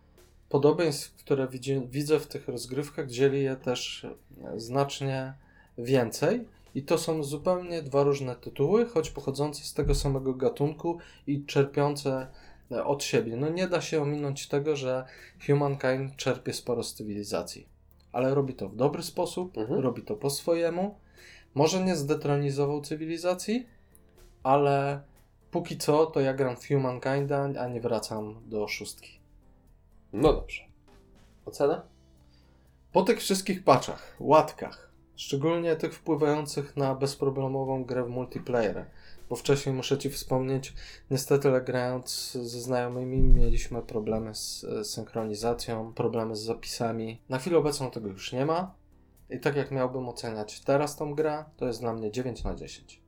podobieństw, które widzi, widzę w tych rozgrywkach, dzieli je też znacznie więcej. I to są zupełnie dwa różne tytuły, choć pochodzące z tego samego gatunku i czerpiące e, od siebie. No nie da się ominąć tego, że Humankind czerpie sporo z cywilizacji, ale robi to w dobry sposób, Mhm. robi to po swojemu. Może nie zdetronizował cywilizacji, ale póki co to ja gram w Humankinda, a nie wracam do szóstki. No dobrze. Ocena? Po tych wszystkich patchach, łatkach, szczególnie tych wpływających na bezproblemową grę w multiplayer, bo wcześniej muszę Ci wspomnieć, niestety grając ze znajomymi mieliśmy problemy z e, synchronizacją, problemy z zapisami. Na chwilę obecną tego już nie ma i tak jak miałbym oceniać teraz tą grę, to jest dla mnie 9 na 10.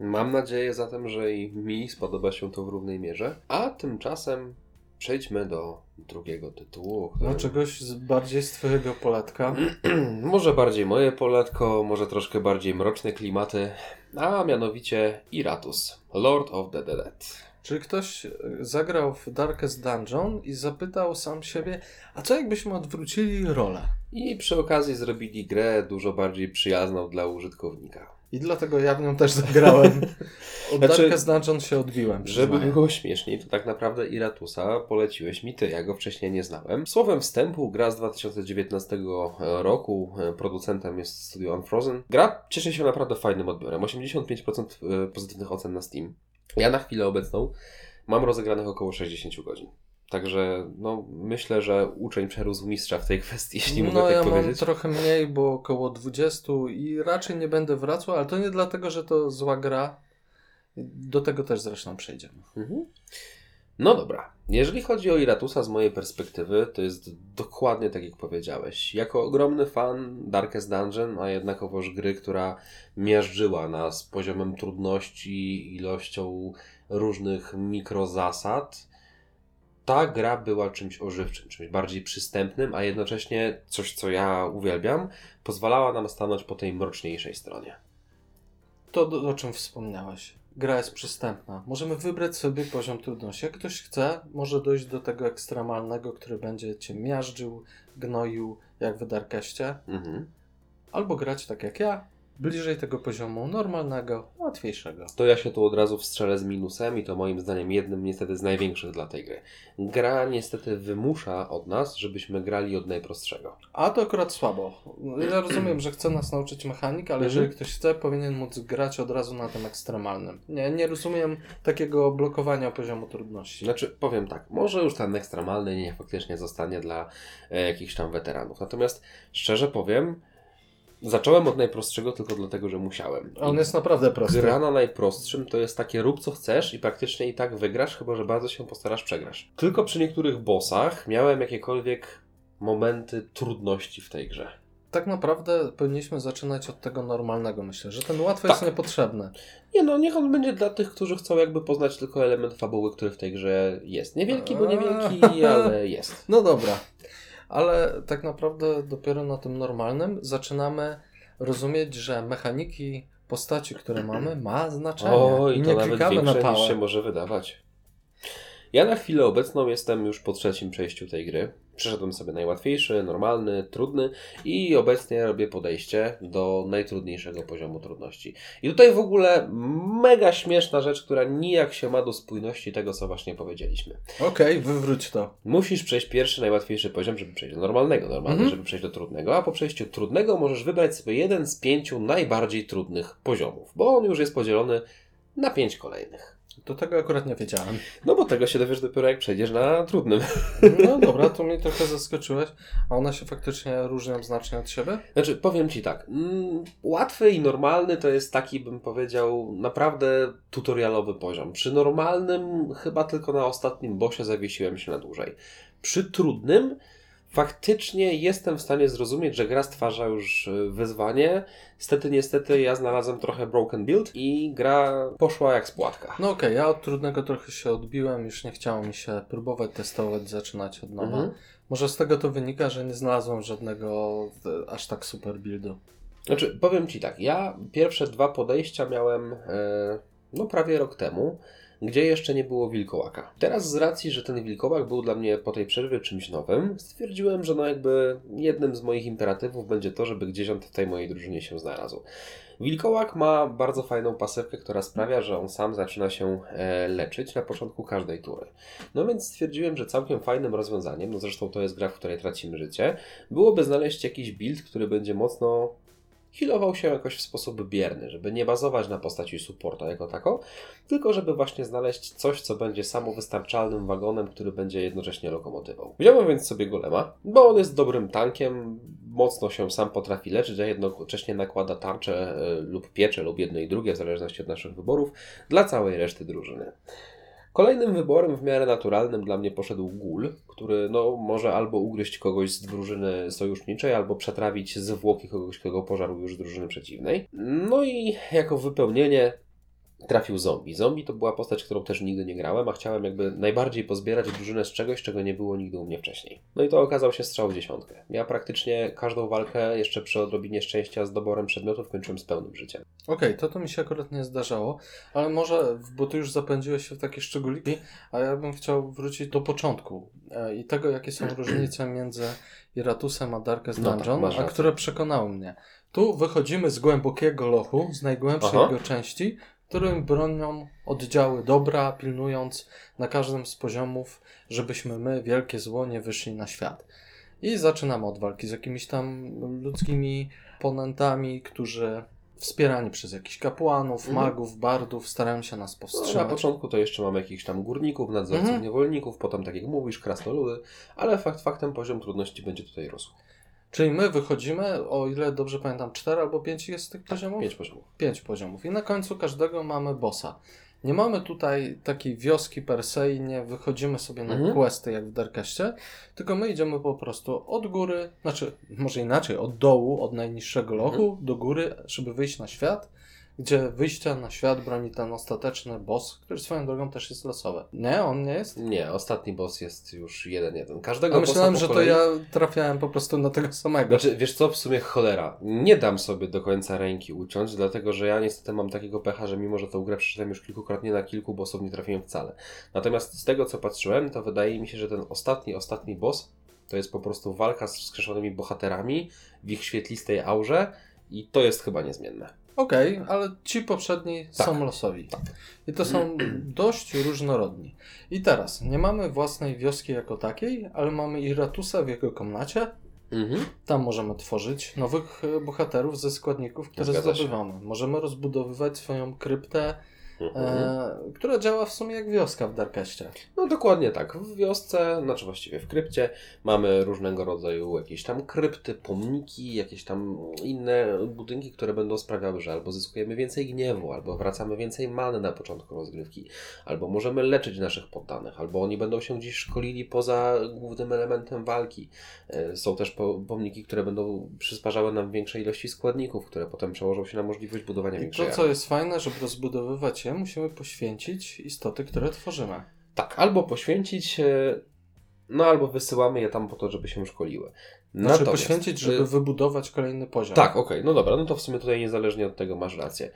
Mam nadzieję zatem, że i mi spodoba się to w równej mierze. A tymczasem przejdźmy do drugiego tytułu. którym- No czegoś z, bardziej z Twojego poletka. może bardziej moje poletko, może troszkę bardziej mroczne klimaty, a mianowicie Iratus, Lord of the Dead. Czyli ktoś e, zagrał w Darkest Dungeon i zapytał sam siebie, a co jakbyśmy odwrócili rolę? I przy okazji zrobili grę dużo bardziej przyjazną dla użytkownika. I dlatego ja w nią też zagrałem. Od Znaczy, Darkest Dungeon się odbiłem. Żeby było śmieszniej, to tak naprawdę Iratusa poleciłeś mi ty, ja go wcześniej nie znałem. Słowem wstępu, gra z 2019 roku, e, producentem jest studio Unfrozen. Gra cieszy się naprawdę fajnym odbiorem, 85% e, pozytywnych ocen na Steam. Ja na chwilę obecną mam rozegranych około 60 godzin. Także no, myślę, że uczeń przerósł mistrza w tej kwestii, jeśli mogę no tak ja mam powiedzieć. trochę mniej, bo około 20 i raczej nie będę wracał, ale to nie dlatego, że to zła gra. Do tego też zresztą przejdziemy. Mhm. No dobra. Jeżeli chodzi o Iratusa z mojej perspektywy, to jest dokładnie tak jak powiedziałeś. Jako ogromny fan Darkest Dungeon, a jednakowoż gry, która miażdżyła nas poziomem trudności, ilością różnych mikrozasad, ta gra była czymś ożywczym, czymś bardziej przystępnym, a jednocześnie coś, co ja uwielbiam, pozwalała nam stanąć po tej mroczniejszej stronie. To, o czym wspomniałeś. Gra jest przystępna. Możemy wybrać sobie poziom trudności. Jak ktoś chce, może dojść do tego ekstremalnego, który będzie cię miażdżył, gnoił, jak w Darkeście. Mhm. Albo grać tak jak ja, bliżej tego poziomu normalnego, łatwiejszego. To ja się tu od razu wstrzelę z minusem i to moim zdaniem jednym niestety z największych dla tej gry. Gra niestety wymusza od nas, żebyśmy grali od najprostszego. A to akurat słabo. Ja rozumiem, że chce nas nauczyć mechanik, ale Mhm. jeżeli ktoś chce, powinien móc grać od razu na tym ekstremalnym. Nie, nie rozumiem takiego blokowania poziomu trudności. Znaczy, powiem tak, może już ten ekstremalny niech faktycznie zostanie dla e, jakichś tam weteranów. Natomiast szczerze powiem, zacząłem od najprostszego tylko dlatego, że musiałem. On I jest naprawdę prosty. Gra na najprostszym to jest takie rób co chcesz i praktycznie i tak wygrasz, chyba że bardzo się postarasz przegrasz. Tylko przy niektórych bossach miałem jakiekolwiek momenty trudności w tej grze. Tak naprawdę powinniśmy zaczynać od tego normalnego, myślę, że ten łatwy jest Tak. niepotrzebny. Nie no, niech on będzie dla tych, którzy chcą jakby poznać tylko element fabuły, który w tej grze jest. Niewielki, bo niewielki, ale jest. No dobra, ale tak naprawdę dopiero na tym normalnym zaczynamy rozumieć, że mechaniki postaci, które mamy, ma znaczenie. Oj, I to nie nawet klikamy na pałę. się może wydawać. Ja na chwilę obecną jestem już po trzecim przejściu tej gry. Przeszedłem sobie najłatwiejszy, normalny, trudny i obecnie robię podejście do najtrudniejszego poziomu trudności. I tutaj w ogóle mega śmieszna rzecz, która nijak się ma do spójności tego, co właśnie powiedzieliśmy. Okej, wywróć to. Musisz przejść pierwszy, najłatwiejszy poziom, żeby przejść do normalnego, normalny, Mhm. żeby przejść do trudnego, a po przejściu trudnego możesz wybrać sobie jeden z pięciu najbardziej trudnych poziomów, bo on już jest podzielony na pięć kolejnych. To tego akurat nie wiedziałem. No bo tego się dowiesz dopiero jak przejdziesz na trudnym. No dobra, to mnie trochę zaskoczyłeś. A one się faktycznie różnią znacznie od siebie? Znaczy, powiem Ci tak, mm, łatwy i normalny to jest taki, bym powiedział, naprawdę tutorialowy poziom. Przy normalnym chyba tylko na ostatnim bossie zawiesiłem się na dłużej. Przy trudnym faktycznie jestem w stanie zrozumieć, że gra stwarza już y, wyzwanie. Niestety, niestety ja znalazłem trochę broken build i gra poszła jak z płatka. No okej, ja od trudnego trochę się odbiłem, już nie chciało mi się próbować testować, zaczynać od nowa. Mhm. Może z tego to wynika, że nie znalazłem żadnego e, aż tak super buildu. Znaczy, powiem Ci tak, ja pierwsze dwa podejścia miałem e, no prawie rok temu, gdzie jeszcze nie było wilkołaka. Teraz z racji, że ten wilkołak był dla mnie po tej przerwie czymś nowym, stwierdziłem, że no jakby jednym z moich imperatywów będzie to, żeby gdzieś on w tej mojej drużynie się znalazł. Wilkołak ma bardzo fajną pasywkę, która sprawia, że on sam zaczyna się e, leczyć na początku każdej tury. No więc stwierdziłem, że całkiem fajnym rozwiązaniem, no zresztą to jest gra, w której tracimy życie, byłoby znaleźć jakiś build, który będzie mocno healował się jakoś w sposób bierny, żeby nie bazować na postaci supporta jako tako, tylko żeby właśnie znaleźć coś, co będzie samowystarczalnym wagonem, który będzie jednocześnie lokomotywą. Wziąłem więc sobie golema, bo on jest dobrym tankiem, mocno się sam potrafi leczyć, a jednocześnie nakłada tarczę e, lub piecze lub jedno i drugie, w zależności od naszych wyborów, dla całej reszty drużyny. Kolejnym wyborem w miarę naturalnym dla mnie poszedł gul, który no, może albo ugryźć kogoś z drużyny sojuszniczej, albo przetrawić zwłoki kogoś, kogo pożarł już z drużyny przeciwnej. No i jako wypełnienie trafił zombie. Zombie to była postać, którą też nigdy nie grałem, a chciałem jakby najbardziej pozbierać drużynę z czegoś, czego nie było nigdy u mnie wcześniej. No i to okazał się strzał w dziesiątkę. Ja praktycznie każdą walkę, jeszcze przy odrobinie szczęścia z doborem przedmiotów, kończyłem z pełnym życiem. Okej, to to mi się akurat nie zdarzało, ale może, bo ty już zapędziłeś się w takie szczególiki, a ja bym chciał wrócić do początku e, i tego, jakie są różnice między Iratusem a Darkest No tak, Dungeon, a które przekonały mnie. Tu wychodzimy z głębokiego lochu, z najgłębszej Aha. jego części, którym bronią oddziały dobra, pilnując na każdym z poziomów, żebyśmy my, wielkie zło, nie wyszli na świat. I zaczynamy od walki z jakimiś tam ludzkimi oponentami, którzy wspierani przez jakichś kapłanów, Mhm. magów, bardów starają się nas No, na powstrzymać. początku to jeszcze mamy jakichś tam górników, nadzorców, Mhm. niewolników, potem tak jak mówisz, krasnoludy, ale fakt faktem poziom trudności będzie tutaj rósł. Czyli my wychodzimy, o ile dobrze pamiętam, 4 albo 5 jest tych poziomów? Pięć poziomów. 5 poziomów. I na końcu każdego mamy bossa. Nie mamy tutaj takiej wioski per se i nie wychodzimy sobie na Mhm. questy jak w Darkaście, tylko my idziemy po prostu od góry, znaczy może inaczej, od dołu, od najniższego lochu Mhm. do góry, żeby wyjść na świat, gdzie wyjścia na świat broni ten ostateczny boss, który swoją drogą też jest losowy. Nie, on nie jest? Nie, ostatni boss jest już jeden jeden. Każdego A myślałem, że po to kolei... ja trafiałem po prostu na tego samego. Znaczy, wiesz co, w sumie cholera. Nie dam sobie do końca ręki uciąć, dlatego że ja niestety mam takiego pecha, że mimo, że tą grę przeczytałem już kilkukrotnie, na kilku bossów nie trafiłem wcale. Natomiast z tego, co patrzyłem, to wydaje mi się, że ten ostatni, ostatni boss to jest po prostu walka z wskrzeszonymi bohaterami w ich świetlistej aurze i to jest chyba niezmienne. Okej, ale ci poprzedni Tak. są losowi. I to są dość różnorodni. I teraz, nie mamy własnej wioski jako takiej, ale mamy Iratusa w jego komnacie. Mhm. Tam możemy tworzyć nowych e, bohaterów ze składników, które Zgadza się. zdobywamy. Możemy rozbudowywać swoją kryptę, Mhm. e, która działa w sumie jak wioska w Darkeście. No dokładnie tak. W wiosce, znaczy właściwie w krypcie, mamy różnego rodzaju jakieś tam krypty, pomniki, jakieś tam inne budynki, które będą sprawiały, że albo zyskujemy więcej gniewu, albo wracamy więcej many na początku rozgrywki, albo możemy leczyć naszych poddanych, albo oni będą się gdzieś szkolili poza głównym elementem walki. E, Są też po- pomniki, które będą przysparzały nam większej ilości składników, które potem przełożą się na możliwość budowania I większej to, co jest fajne, żeby rozbudowywać je, musimy poświęcić istoty, które tworzymy. Tak, albo poświęcić, e, no albo wysyłamy je tam po to, żeby się szkoliły. Znaczy poświęcić, żeby wybudować kolejny poziom. Tak, okej, no dobra, no to w sumie tutaj niezależnie od tego masz rację.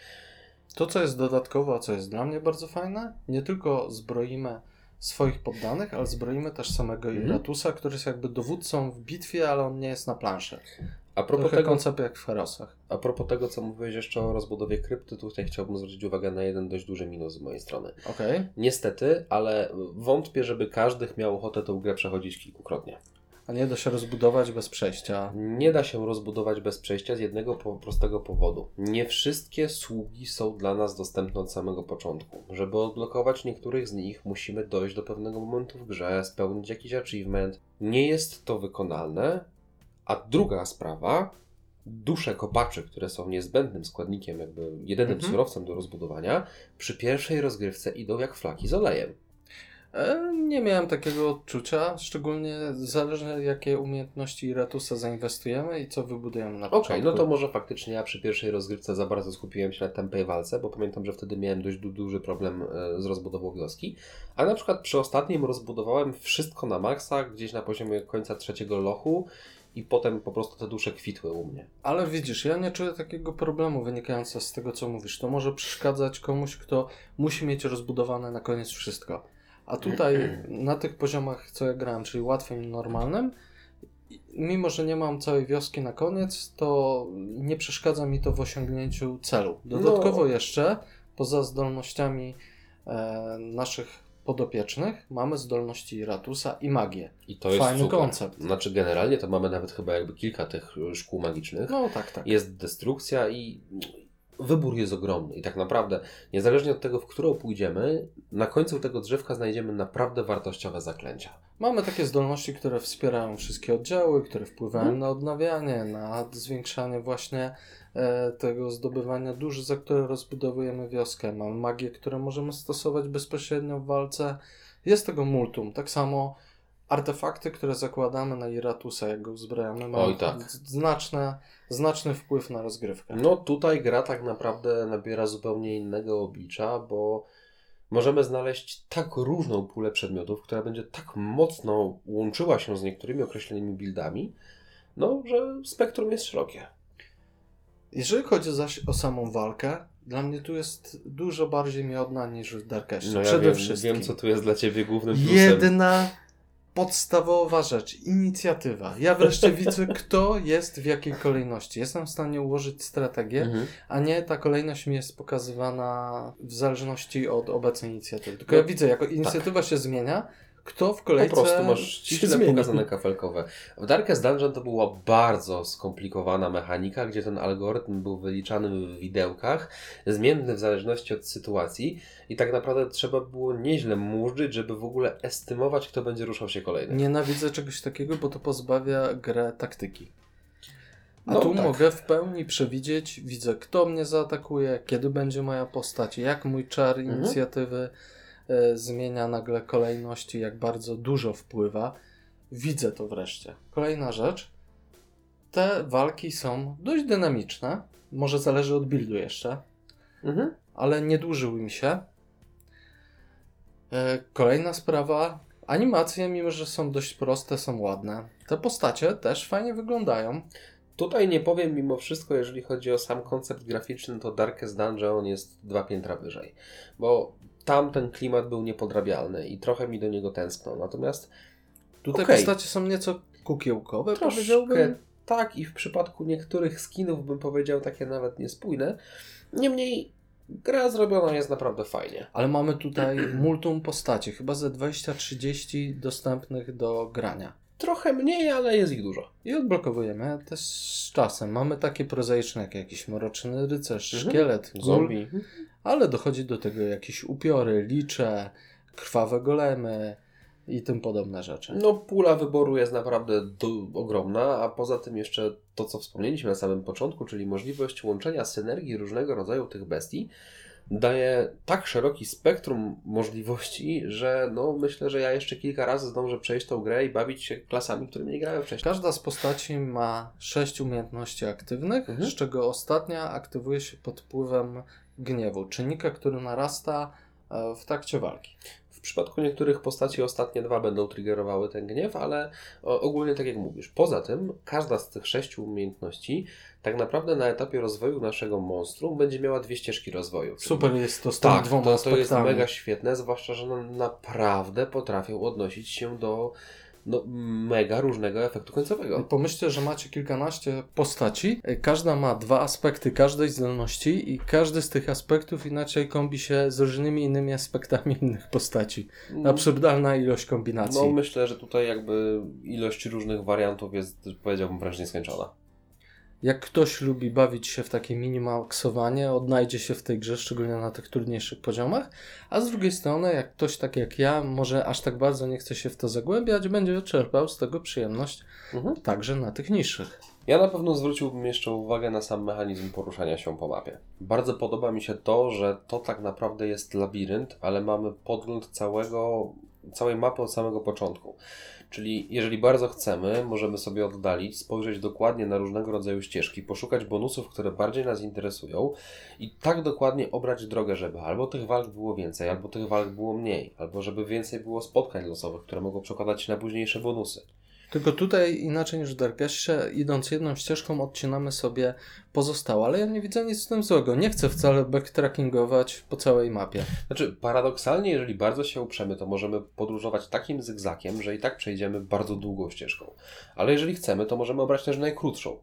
To, co jest dodatkowo, a co jest dla mnie bardzo fajne, nie tylko zbroimy swoich poddanych, ale zbroimy też samego Mhm. Iratusa, który jest jakby dowódcą w bitwie, ale on nie jest na planszy. A propos, Trochę tego, koncept jak w Herosach. a propos tego, co mówiłeś jeszcze o rozbudowie krypty, tutaj chciałbym zwrócić uwagę na jeden dość duży minus z mojej strony. Okej. Niestety, ale wątpię, żeby każdy miał ochotę tą grę przechodzić kilkukrotnie. A nie da się rozbudować bez przejścia. Nie da się rozbudować bez przejścia z jednego po prostego powodu. Nie wszystkie sługi są dla nas dostępne od samego początku. Żeby odblokować niektórych z nich, musimy dojść do pewnego momentu w grze, spełnić jakiś achievement. Nie jest to wykonalne. A druga sprawa, dusze kopaczy, które są niezbędnym składnikiem, jakby jedynym Mhm. surowcem do rozbudowania, przy pierwszej rozgrywce idą jak flaki z olejem. E, nie miałem takiego odczucia, szczególnie zależy jakie umiejętności Iratusa zainwestujemy i co wybudujemy na Okej, początku. no to może faktycznie ja przy pierwszej rozgrywce za bardzo skupiłem się na tempej walce, bo pamiętam, że wtedy miałem dość du- duży problem e, z rozbudową wioski. A na przykład przy ostatnim rozbudowałem wszystko na maksa, gdzieś na poziomie końca trzeciego lochu i potem po prostu te dusze kwitły u mnie. Ale widzisz, ja nie czuję takiego problemu wynikającego z tego, co mówisz. To może przeszkadzać komuś, kto musi mieć rozbudowane na koniec wszystko. A tutaj na tych poziomach, co ja grałem, czyli łatwym i normalnym, mimo że nie mam całej wioski na koniec, to nie przeszkadza mi to w osiągnięciu celu. Dodatkowo No. jeszcze, poza zdolnościami e, naszych podopiecznych, mamy zdolności Iratusa i magię. I to jest Fajny super. koncept. Znaczy generalnie to mamy nawet chyba jakby kilka tych szkół magicznych. No tak, tak. Jest destrukcja i wybór jest ogromny. I tak naprawdę, niezależnie od tego, w którą pójdziemy, na końcu tego drzewka znajdziemy naprawdę wartościowe zaklęcia. Mamy takie zdolności, które wspierają wszystkie oddziały, które wpływają Mhm. na odnawianie, na zwiększanie właśnie e, tego zdobywania dusz, za które rozbudowujemy wioskę. Mamy magię, które możemy stosować bezpośrednio w walce. Jest tego multum. Tak samo artefakty, które zakładamy na Iratusa, jak go uzbrajamy, mają tak. znaczne, znaczny wpływ na rozgrywkę. No tutaj gra tak naprawdę nabiera zupełnie innego oblicza, bo możemy znaleźć tak różną pulę przedmiotów, która będzie tak mocno łączyła się z niektórymi określonymi buildami, no, że spektrum jest szerokie. Jeżeli chodzi zaś o samą walkę, dla mnie tu jest dużo bardziej miodna niż w Darkestie. No ja Przede wiem, wszystkim. wiem, co tu jest dla Ciebie głównym plusem. Jedna podstawowa rzecz, inicjatywa. Ja wreszcie widzę, kto jest w jakiej kolejności. Jestem w stanie ułożyć strategię, Mhm. a nie ta kolejność mi jest pokazywana w zależności od obecnej inicjatywy. Tylko No, ja widzę, jako inicjatywa się zmienia, kto w Po kolejce prostu masz ściśle pokazane kafelkowe. W Darkest Dungeon to była bardzo skomplikowana mechanika, gdzie ten algorytm był wyliczany w widełkach, zmienny w zależności od sytuacji i tak naprawdę trzeba było nieźle murzyć, żeby w ogóle estymować, kto będzie ruszał się kolejny. Nienawidzę czegoś takiego, bo to pozbawia grę taktyki. A No tu tak. mogę w pełni przewidzieć, widzę kto mnie zaatakuje, kiedy będzie moja postać, jak mój czar Mhm. inicjatywy e, zmienia nagle kolejności, jak bardzo dużo wpływa. Widzę to wreszcie. Kolejna rzecz. Te walki są dość dynamiczne. Może zależy od buildu jeszcze, Mhm. ale nie dłużyły mi się. E, Kolejna sprawa. Animacje, mimo że są dość proste, są ładne. Te postacie też fajnie wyglądają. Tutaj nie powiem mimo wszystko, jeżeli chodzi o sam koncept graficzny, to Darkest Dungeon jest dwa piętra wyżej, bo tam ten klimat był niepodrabialny i trochę mi do niego tęskno. Natomiast Tutaj Okej. postacie są nieco kukiełkowe, Troszkę powiedziałbym. tak i w przypadku niektórych skinów bym powiedział takie nawet niespójne. Niemniej gra zrobiona jest naprawdę fajnie. Ale mamy tutaj multum postaci, chyba ze 20-30 dostępnych do grania. Trochę mniej, ale jest ich dużo. I odblokowujemy też z czasem. Mamy takie prozaiczne jak jakiś mroczny rycerz, Mhm. szkielet, Zombie. Ale dochodzi do tego jakieś upiory, licze, krwawe golemy i tym podobne rzeczy. No, pula wyboru jest naprawdę du- ogromna, a poza tym jeszcze to, co wspomnieliśmy na samym początku, czyli możliwość łączenia synergii różnego rodzaju tych bestii, daje tak szeroki spektrum możliwości, że no myślę, że ja jeszcze kilka razy zdążę przejść tą grę i bawić się klasami, którymi nie grałem wcześniej. Każda z postaci ma sześć umiejętności aktywnych, Mhm. z czego ostatnia aktywuje się pod wpływem gniewu, czynnika, który narasta e, w trakcie walki. W przypadku niektórych postaci ostatnie dwa będą triggerowały ten gniew, ale ogólnie tak jak mówisz. Poza tym, każda z tych sześciu umiejętności tak naprawdę na etapie rozwoju naszego monstrum będzie miała dwie ścieżki rozwoju. Super jest to z Tak, dwoma to, to jest mega świetne, zwłaszcza, że one naprawdę potrafią odnosić się do no, mega różnego efektu końcowego. Pomyślcie, że macie kilkanaście postaci. Każda ma dwa aspekty każdej zdolności i każdy z tych aspektów inaczej kombi się z różnymi innymi aspektami innych postaci. Absurdalna ilość kombinacji. No myślę, że tutaj jakby ilość różnych wariantów jest, powiedziałbym, wręcz nieskończona. Jak ktoś lubi bawić się w takie minimalksowanie, odnajdzie się w tej grze, szczególnie na tych trudniejszych poziomach, a z drugiej strony, jak ktoś tak jak ja, może aż tak bardzo nie chce się w to zagłębiać, będzie czerpał z tego przyjemność Mhm. także na tych niższych. Ja na pewno zwróciłbym jeszcze uwagę na sam mechanizm poruszania się po mapie. Bardzo podoba mi się to, że to tak naprawdę jest labirynt, ale mamy podgląd całego, całej mapy od samego początku. Czyli jeżeli bardzo chcemy, możemy sobie oddalić, spojrzeć dokładnie na różnego rodzaju ścieżki, poszukać bonusów, które bardziej nas interesują i tak dokładnie obrać drogę, żeby albo tych walk było więcej, albo tych walk było mniej, albo żeby więcej było spotkań losowych, które mogą przekładać się na późniejsze bonusy. Tylko tutaj inaczej niż w Darkessie, idąc jedną ścieżką odcinamy sobie pozostałe, ale ja nie widzę nic w tym złego. Nie chcę wcale backtrackingować po całej mapie. Znaczy, paradoksalnie, jeżeli bardzo się uprzemy, to możemy podróżować takim zygzakiem, że i tak przejdziemy bardzo długą ścieżką. Ale jeżeli chcemy, to możemy obrać też najkrótszą.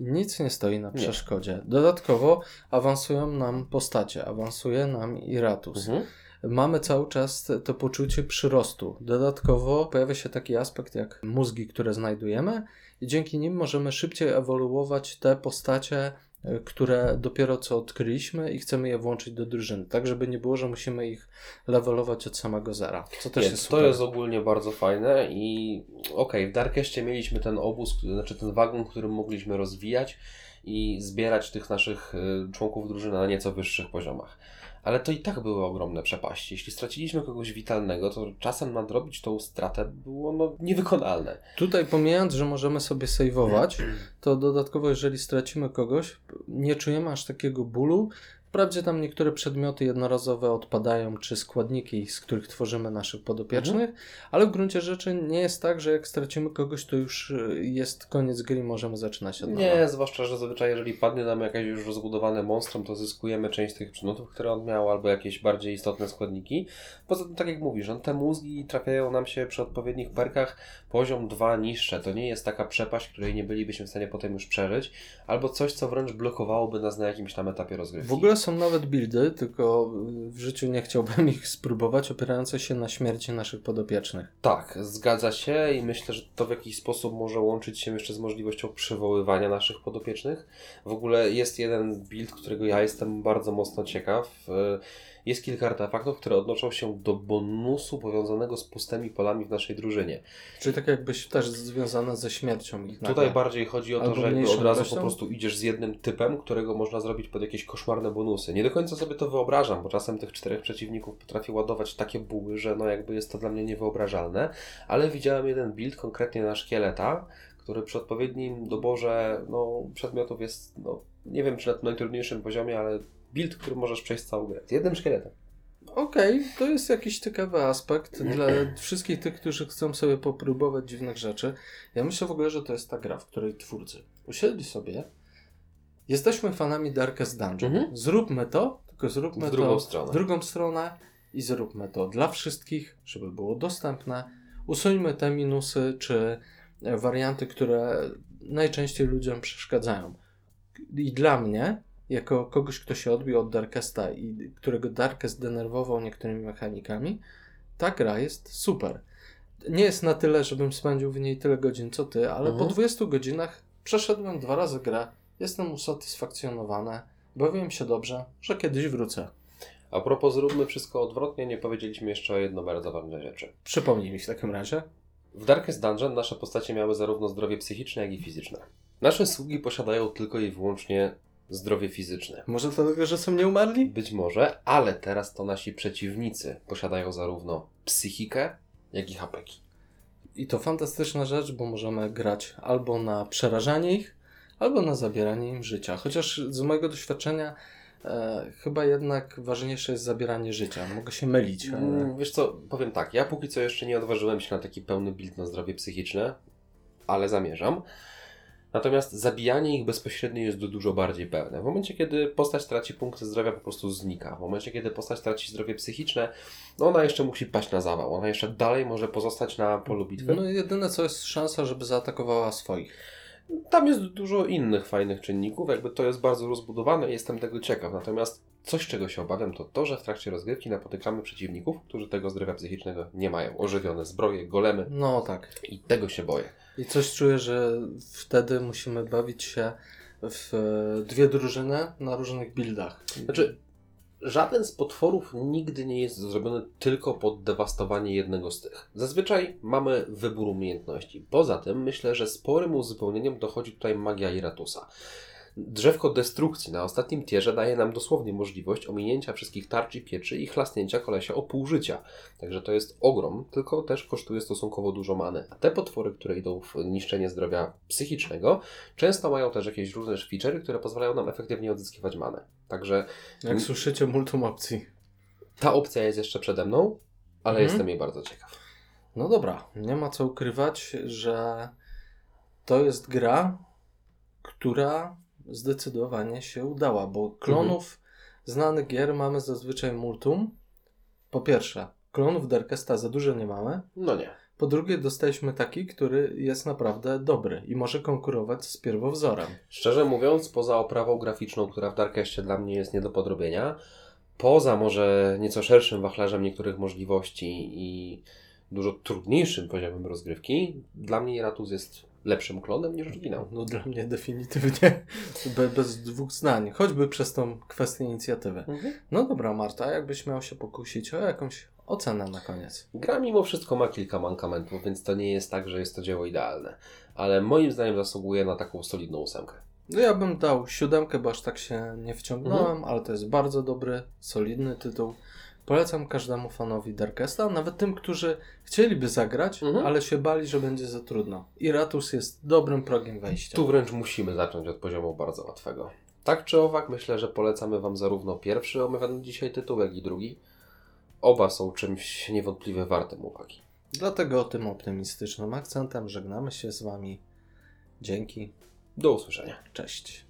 Nic nie stoi na Nie. przeszkodzie. Dodatkowo awansują nam postacie, awansuje nam Iratus. Mhm. Mamy cały czas to poczucie przyrostu. Dodatkowo pojawia się taki aspekt jak mózgi, które znajdujemy, i dzięki nim możemy szybciej ewoluować te postacie, y, które dopiero co odkryliśmy i chcemy je włączyć do drużyny. Tak, żeby nie było, że musimy ich levelować od samego zera. Co też jest to super. jest ogólnie bardzo fajne i okej, w Darkeście mieliśmy ten obóz, znaczy ten wagon, którym mogliśmy rozwijać i zbierać tych naszych y, członków drużyny na nieco wyższych poziomach. Ale to i tak były ogromne przepaści. Jeśli straciliśmy kogoś witalnego, to czasem nadrobić tą stratę było no, niewykonalne. Tutaj pomijając, że możemy sobie saveować, to dodatkowo jeżeli stracimy kogoś, nie czujemy aż takiego bólu. Wprawdzie tam niektóre przedmioty jednorazowe odpadają, czy składniki, z których tworzymy naszych podopiecznych, ale w gruncie rzeczy nie jest tak, że jak stracimy kogoś, to już y, jest koniec gry i możemy zaczynać od nowa. Nie, zwłaszcza, że zazwyczaj jeżeli padnie nam jakieś już rozbudowane monstrum, to zyskujemy część tych przedmiotów, które on miał, albo jakieś bardziej istotne składniki. Poza tym, tak jak mówisz, on te mózgi trafiają nam się przy odpowiednich perkach poziom 2 niższe. To nie jest taka przepaść, której nie bylibyśmy w stanie potem już przeżyć, albo coś, co wręcz blokowałoby nas na jakimś tam etapie rozgrywki. W ogóle są nawet buildy, tylko y, w życiu nie chciałbym ich spróbować, opierające się na śmierci naszych podopiecznych. Tak, zgadza się i myślę, że to w jakiś sposób może łączyć się jeszcze z możliwością przywoływania naszych podopiecznych. W ogóle jest jeden build, którego ja jestem bardzo mocno ciekaw. E, Jest kilka artefaktów, które odnoszą się do bonusu powiązanego z pustymi polami w naszej drużynie. Czyli tak jakbyś też związane ze śmiercią ich nagle. Tutaj bardziej chodzi o to, Albo że jakby od razu po prostu idziesz z jednym typem, którego można zrobić pod jakieś koszmarne bonusy. Nie do końca sobie to wyobrażam, bo czasem tych czterech przeciwników potrafi ładować takie buły, że no jakby jest to dla mnie niewyobrażalne, ale widziałem jeden build konkretnie na szkieleta, który przy odpowiednim doborze no, przedmiotów jest, no, nie wiem czy na najtrudniejszym poziomie, ale build, który możesz przejść całą grę. Z jednym szkieletem. Okej, to jest jakiś ciekawy aspekt dla wszystkich tych, którzy chcą sobie popróbować dziwnych rzeczy. Ja myślę w ogóle, że to jest ta gra, w której twórcy usiedli sobie. Jesteśmy fanami Darkest Dungeon. Mhm. Zróbmy to, tylko zróbmy W drugą to stronę. w drugą stronę i zróbmy to dla wszystkich, żeby było dostępne. Usuńmy te minusy czy warianty, które najczęściej ludziom przeszkadzają. I dla mnie, jako kogoś, kto się odbił od Darkesta i którego Darkest denerwował niektórymi mechanikami, ta gra jest super. Nie jest na tyle, żebym spędził w niej tyle godzin co ty, ale Mhm. po 20 godzinach przeszedłem dwa razy grę, jestem usatysfakcjonowany, bawiłem się dobrze, że kiedyś wrócę. A propos zróbmy wszystko odwrotnie, nie powiedzieliśmy jeszcze o jedno bardzo ważnej rzeczy. Przypomnij mi w takim razie. W Darkest Dungeon nasze postacie miały zarówno zdrowie psychiczne, jak i fizyczne. Nasze sługi posiadają tylko i wyłącznie zdrowie fizyczne. Może dlatego, że są nieumarli? Być może, ale teraz to nasi przeciwnicy posiadają zarówno psychikę, jak i hapeki. I to fantastyczna rzecz, bo możemy grać albo na przerażanie ich, albo na zabieranie im życia. Chociaż z mojego doświadczenia e, chyba jednak ważniejsze jest zabieranie życia. Mogę się mylić, ale... Mm, Wiesz co, powiem tak, ja póki co jeszcze nie odważyłem się na taki pełny build na zdrowie psychiczne, ale zamierzam. Natomiast zabijanie ich bezpośrednio jest dużo bardziej pełne. W momencie, kiedy postać traci punkty zdrowia, po prostu znika. W momencie, kiedy postać traci zdrowie psychiczne, no ona jeszcze musi paść na zawał. Ona jeszcze dalej może pozostać na polu bitwy. No i jedyne co jest szansa, żeby zaatakowała swoich. Tam jest dużo innych fajnych czynników, jakby to jest bardzo rozbudowane i jestem tego ciekaw. Natomiast coś, czego się obawiam, to to, że w trakcie rozgrywki napotykamy przeciwników, którzy tego zdrowia psychicznego nie mają. Ożywione zbroje, golemy No tak. i tego się boję. I coś czuję, że wtedy musimy bawić się w e, dwie drużyny na różnych buildach. Znaczy, żaden z potworów nigdy nie jest zrobiony tylko pod dewastowanie jednego z tych. Zazwyczaj mamy wybór umiejętności. Poza tym myślę, że sporym uzupełnieniem dochodzi tutaj magia Iratusa. Drzewko destrukcji na ostatnim tierze daje nam dosłownie możliwość ominięcia wszystkich tarcz i pieczy i chlasnięcia kolesia o pół życia. Także to jest ogrom, tylko też kosztuje stosunkowo dużo many. A te potwory, które idą w niszczenie zdrowia psychicznego, często mają też jakieś różne feature'y, które pozwalają nam efektywnie odzyskiwać manę. Także Jak słyszycie, multum opcji. ta opcja jest jeszcze przede mną, ale Mhm. jestem jej bardzo ciekaw. No dobra, nie ma co ukrywać, że to jest gra, która zdecydowanie się udała, bo klonów znanych gier mamy zazwyczaj multum. Po pierwsze, klonów Darkesta za dużo nie mamy. No nie. Po drugie, dostaliśmy taki, który jest naprawdę dobry i może konkurować z pierwowzorem. Szczerze mówiąc, poza oprawą graficzną, która w Darkestie dla mnie jest nie do podrobienia, poza może nieco szerszym wachlarzem niektórych możliwości i dużo trudniejszym poziomem rozgrywki, dla mnie Iratus jest lepszym klonem niż oryginał. No dla mnie definitywnie be, bez dwóch zdań, choćby przez tą kwestię inicjatywy. No dobra Marta, jakbyś miał się pokusić o jakąś ocenę na koniec? Gra mimo wszystko ma kilka mankamentów, więc to nie jest tak, że jest to dzieło idealne. Ale moim zdaniem zasługuje na taką solidną ósemkę. No ja bym dał siódemkę, bo aż tak się nie wciągnąłem, ale to jest bardzo dobry, solidny tytuł. Polecam każdemu fanowi Darkesta, nawet tym, którzy chcieliby zagrać, Mhm. ale się bali, że będzie za trudno. Iratus jest dobrym progiem wejścia. Tu wręcz musimy zacząć od poziomu bardzo łatwego. Tak czy owak, myślę, że polecamy Wam zarówno pierwszy omawiany dzisiaj tytuł, jak i drugi. Oba są czymś niewątpliwie wartym uwagi. Dlatego tym optymistycznym akcentem żegnamy się z Wami. Dzięki, Do usłyszenia. cześć.